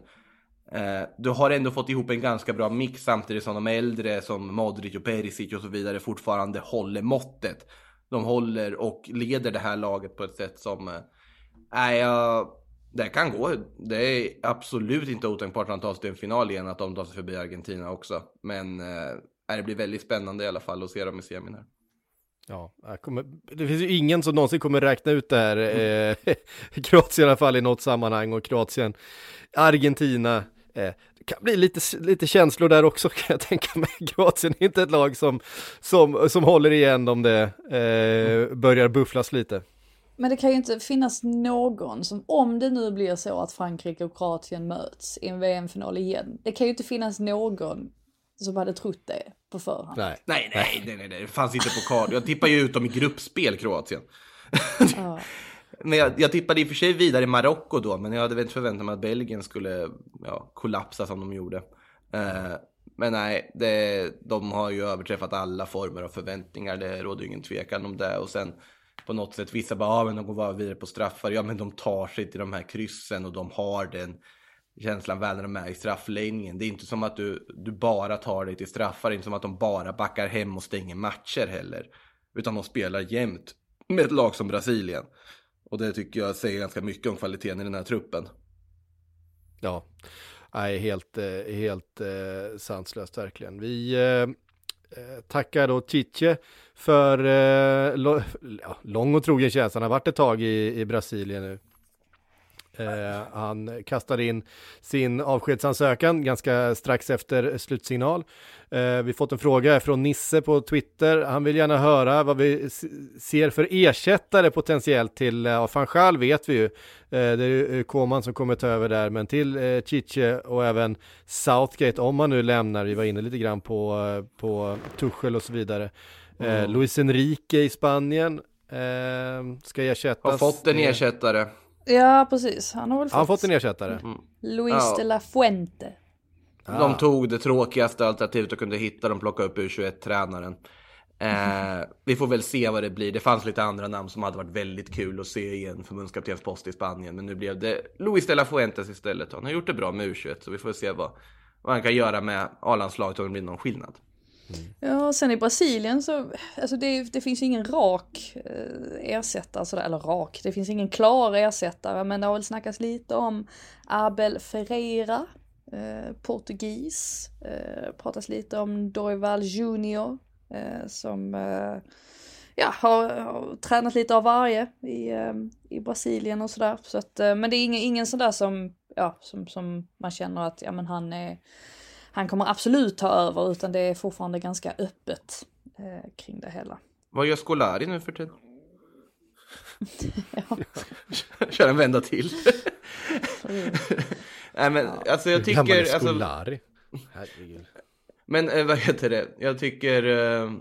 Eh, du har ändå fått ihop en ganska bra mix samtidigt som de äldre som Modric och Perisic och så vidare fortfarande håller måttet. De håller och leder det här laget på ett sätt som, eh, jag det kan gå. Det är absolut inte otänkbart att de tar sig till en final igen, att de tar sig förbi Argentina också. Men eh, det blir väldigt spännande i alla fall att se dem i semin här. Ja, kommer, det finns ju ingen som någonsin kommer räkna ut det här. Mm. Eh, <laughs> Kroatien i alla fall i något sammanhang och Kroatien, Argentina. Eh, det kan bli lite, lite känslor där också <laughs> kan jag tänka mig. Kroatien är inte ett lag som, som, som håller igen om det eh, börjar bufflas lite. Men det kan ju inte finnas någon som, om det nu blir så att Frankrike och Kroatien möts i en VM-final igen, det kan ju inte finnas någon som hade trott det på förhand. Nej, nej, nej, nej, nej, nej. det fanns inte på kart. Jag tippar ju ut dem i gruppspel, Kroatien. Ja. <laughs> men jag, jag tippade i och för sig vidare i Marocko då, men jag hade väl inte förväntat mig att Belgien skulle ja, kollapsa som de gjorde. Uh, men nej, det, de har ju överträffat alla former av förväntningar, det råder ingen tvekan om det. Och sen på något sätt. Vissa bara, ja men de går bara vidare på straffar. Ja men de tar sig till de här kryssen och de har den känslan väl när de är i straffläggningen. Det är inte som att du, du bara tar dig till straffar. Det är inte som att de bara backar hem och stänger matcher heller. Utan de spelar jämt med ett lag som Brasilien. Och det tycker jag säger ganska mycket om kvaliteten i den här truppen. Ja, nej, helt, eh, helt eh, sanslöst verkligen. Vi eh, eh tackar då Chiche för eh, <laughs> lång och trogen tjänst. Han har varit ett tag i, i Brasilien nu. Eh, han kastade in sin avskedsansökan ganska strax efter slutsignal. Eh, vi fått en fråga från Nisse på Twitter. Han vill gärna höra vad vi ser för ersättare potentiellt till, ja, eh, Fanchal vet vi ju. Eh, det är Koman som kommer ta över där, men till eh, Chiche och även Southgate om han nu lämnar. Vi var inne lite grann på, eh, på Tuchel och så vidare. Mm. Luis Enrique i Spanien ska ersättas. Har fått en ersättare. Ja, precis. Han har väl fått, han fått en ersättare. Mm. Luis ja. de la Fuente. Ah. De tog det tråkigaste alternativet och kunde hitta. De plockade upp U21-tränaren. Eh, <laughs> vi får väl se vad det blir. Det fanns lite andra namn som hade varit väldigt kul att se i en förbundskaptenspost i Spanien. Men nu blev det Luis de la Fuentes istället. Han har gjort det bra med U21 så vi får se vad, vad han kan göra med A-landslaget om det blir någon skillnad. Mm. Ja, sen i Brasilien så, alltså det, det finns ingen rak eh, ersättare, sådär, eller rak, det finns ingen klar ersättare, men det har väl snackats lite om Abel Ferreira, eh, portugis, eh, pratas lite om Dorival Junior, eh, som eh, ja, har, har, tränat lite av varje i, eh, i Brasilien och sådär. Så att, eh, men det är ingen, ingen sådär som, ja, som, som man känner att, ja men han är han kommer absolut ta över utan det är fortfarande ganska öppet eh, kring det hela. Vad gör Scolari nu för tiden? <laughs> <laughs> Kör en vända till. <laughs> Nej men alltså jag tycker... Alltså, Scolari. Herregud. Men eh, vad heter det? Jag tycker... Eh,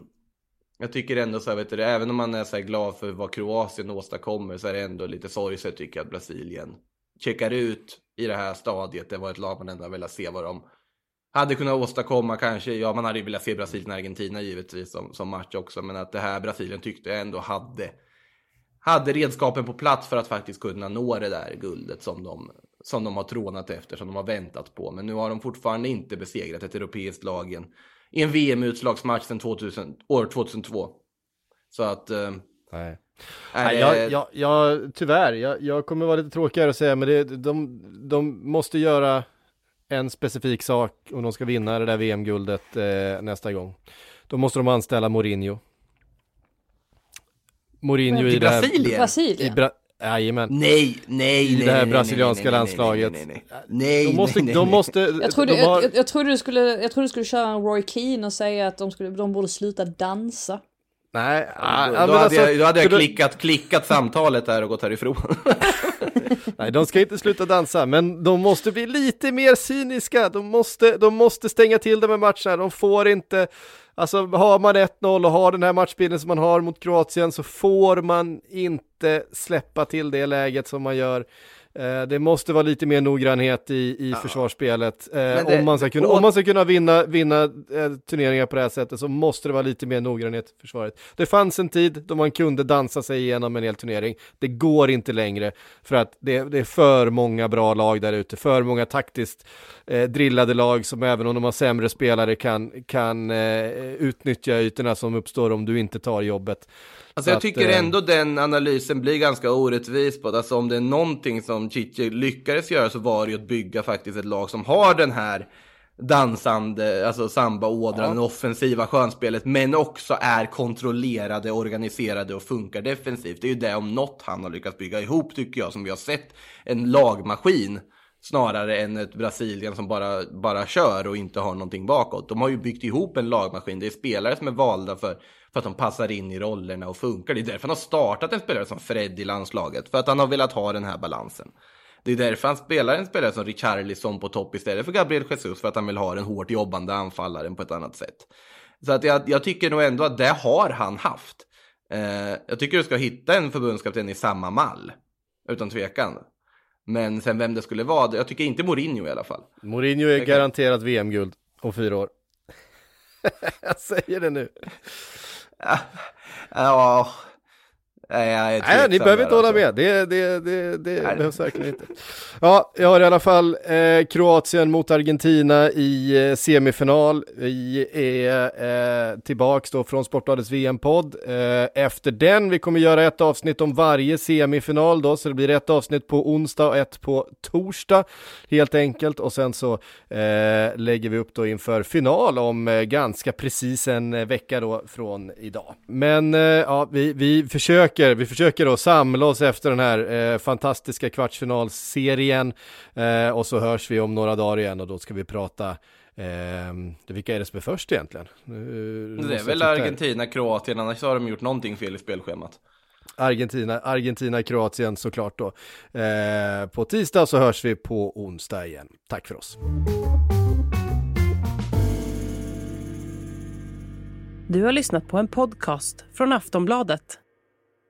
jag tycker ändå så här, vet du, även om man är så här glad för vad Kroatien åstadkommer så är det ändå lite sorgset tycker jag att Brasilien checkar ut i det här stadiet. Det var ett lag man ändå velat se vad de hade kunnat åstadkomma kanske, ja man hade ju velat se Brasilien-Argentina givetvis som, som match också, men att det här Brasilien tyckte jag ändå hade, hade redskapen på plats för att faktiskt kunna nå det där guldet som de, som de har trånat efter, som de har väntat på. Men nu har de fortfarande inte besegrat ett europeiskt lag i en VM-utslagsmatch sedan 2000, år 2002. Så att... Eh, Nej. Nej, jag, jag, jag, tyvärr, jag, jag kommer vara lite tråkigare att säga, men det, de, de måste göra en specifik sak om de ska vinna det där VM-guldet eh, nästa gång. Då måste de anställa Mourinho. Mourinho i, Brasilien? I Bra Jajamän. Nej, nej, I nej, det här nej, brasilianska nej, nej, nej, landslaget. Nej, nej, nej. nej, de måste, nej, nej, de nej. måste, Jag trodde, de har, jag, jag, trodde du skulle, jag trodde du skulle köra en Roy Keane och säga att de, skulle, de borde sluta dansa. Nej, Då, ja, då, men hade alltså, jag, då hade jag då- klickat, klickat samtalet där och gått härifrån. <laughs> Nej, de ska inte sluta dansa, men de måste bli lite mer cyniska. De måste, de måste stänga till det med matcherna. De får inte, alltså har man 1-0 och har den här matchbilden som man har mot Kroatien så får man inte släppa till det läget som man gör. Eh, Det måste vara lite mer noggrannhet i, i försvarsspelet. Eh, det- om, man ska kunna, om man ska kunna vinna, vinna eh, turneringar på det här sättet så måste det vara lite mer noggrannhet i försvaret. Det fanns en tid då man kunde dansa sig igenom en hel turnering. Det går inte längre för att det, det är för många bra lag där ute, för många taktiskt eh, drillade lag som även om de har sämre spelare kan, kan eh, utnyttja ytorna som uppstår om du inte tar jobbet. Alltså Så jag att, tycker eh, ändå den analysen blir ganska orättvis på. Alltså om det är någonting som Chichi lyckades göra så var det ju att bygga faktiskt ett lag som har den här dansande, alltså samba-ådran, det offensiva skönspelet, men också är kontrollerade, organiserade och funkar defensivt. Det är ju det om något han har lyckats bygga ihop tycker jag, som vi har sett en lagmaskin snarare än ett Brasilien som bara, bara kör och inte har någonting bakåt. De har ju byggt ihop en lagmaskin. Det är spelare som är valda för, för att de passar in i rollerna och funkar. Det är därför han har startat en spelare som Fred i landslaget. För att han har velat ha den här balansen. Det är därför han spelar en spelare som Richarlison på topp istället för Gabriel Jesus. För att han vill ha den hårt jobbande anfallaren på ett annat sätt. Så att jag, jag tycker nog ändå att det har han haft. Eh, jag tycker du ska hitta en förbundskapten i samma mall. Utan tvekan. Men sen vem det skulle vara, jag tycker inte Mourinho i alla fall. Mourinho är kan- garanterat VM-guld om fyra år. <laughs> Jag säger det nu. Ja, nej, jag är Nej, ni behöver inte hålla alltså. med. Det, det, det, det Nej. behövs verkligen inte. Ja, jag har i alla fall eh, Kroatien mot Argentina i eh, semifinal. Vi är eh, tillbaks då från Sportbladets VM-podd. Eh, efter den, vi kommer göra ett avsnitt om varje semifinal då, så det blir ett avsnitt på onsdag och ett på torsdag helt enkelt. Och sen så eh, lägger vi upp då inför final om eh, ganska precis en vecka då från idag. Men ja, vi, vi försöker, vi försöker då samla oss efter den här eh, fantastiska kvartsfinalserien eh, och så hörs vi om några dagar igen och då ska vi prata eh, vilka är det som är först egentligen? Nu Det är väl. Argentina, Kroatien, annars har de gjort någonting fel i spelschemat. Argentina, Argentina, Kroatien såklart då. Eh, på tisdag så hörs vi på onsdag igen. Tack för oss. Du har lyssnat på en podcast från Aftonbladet.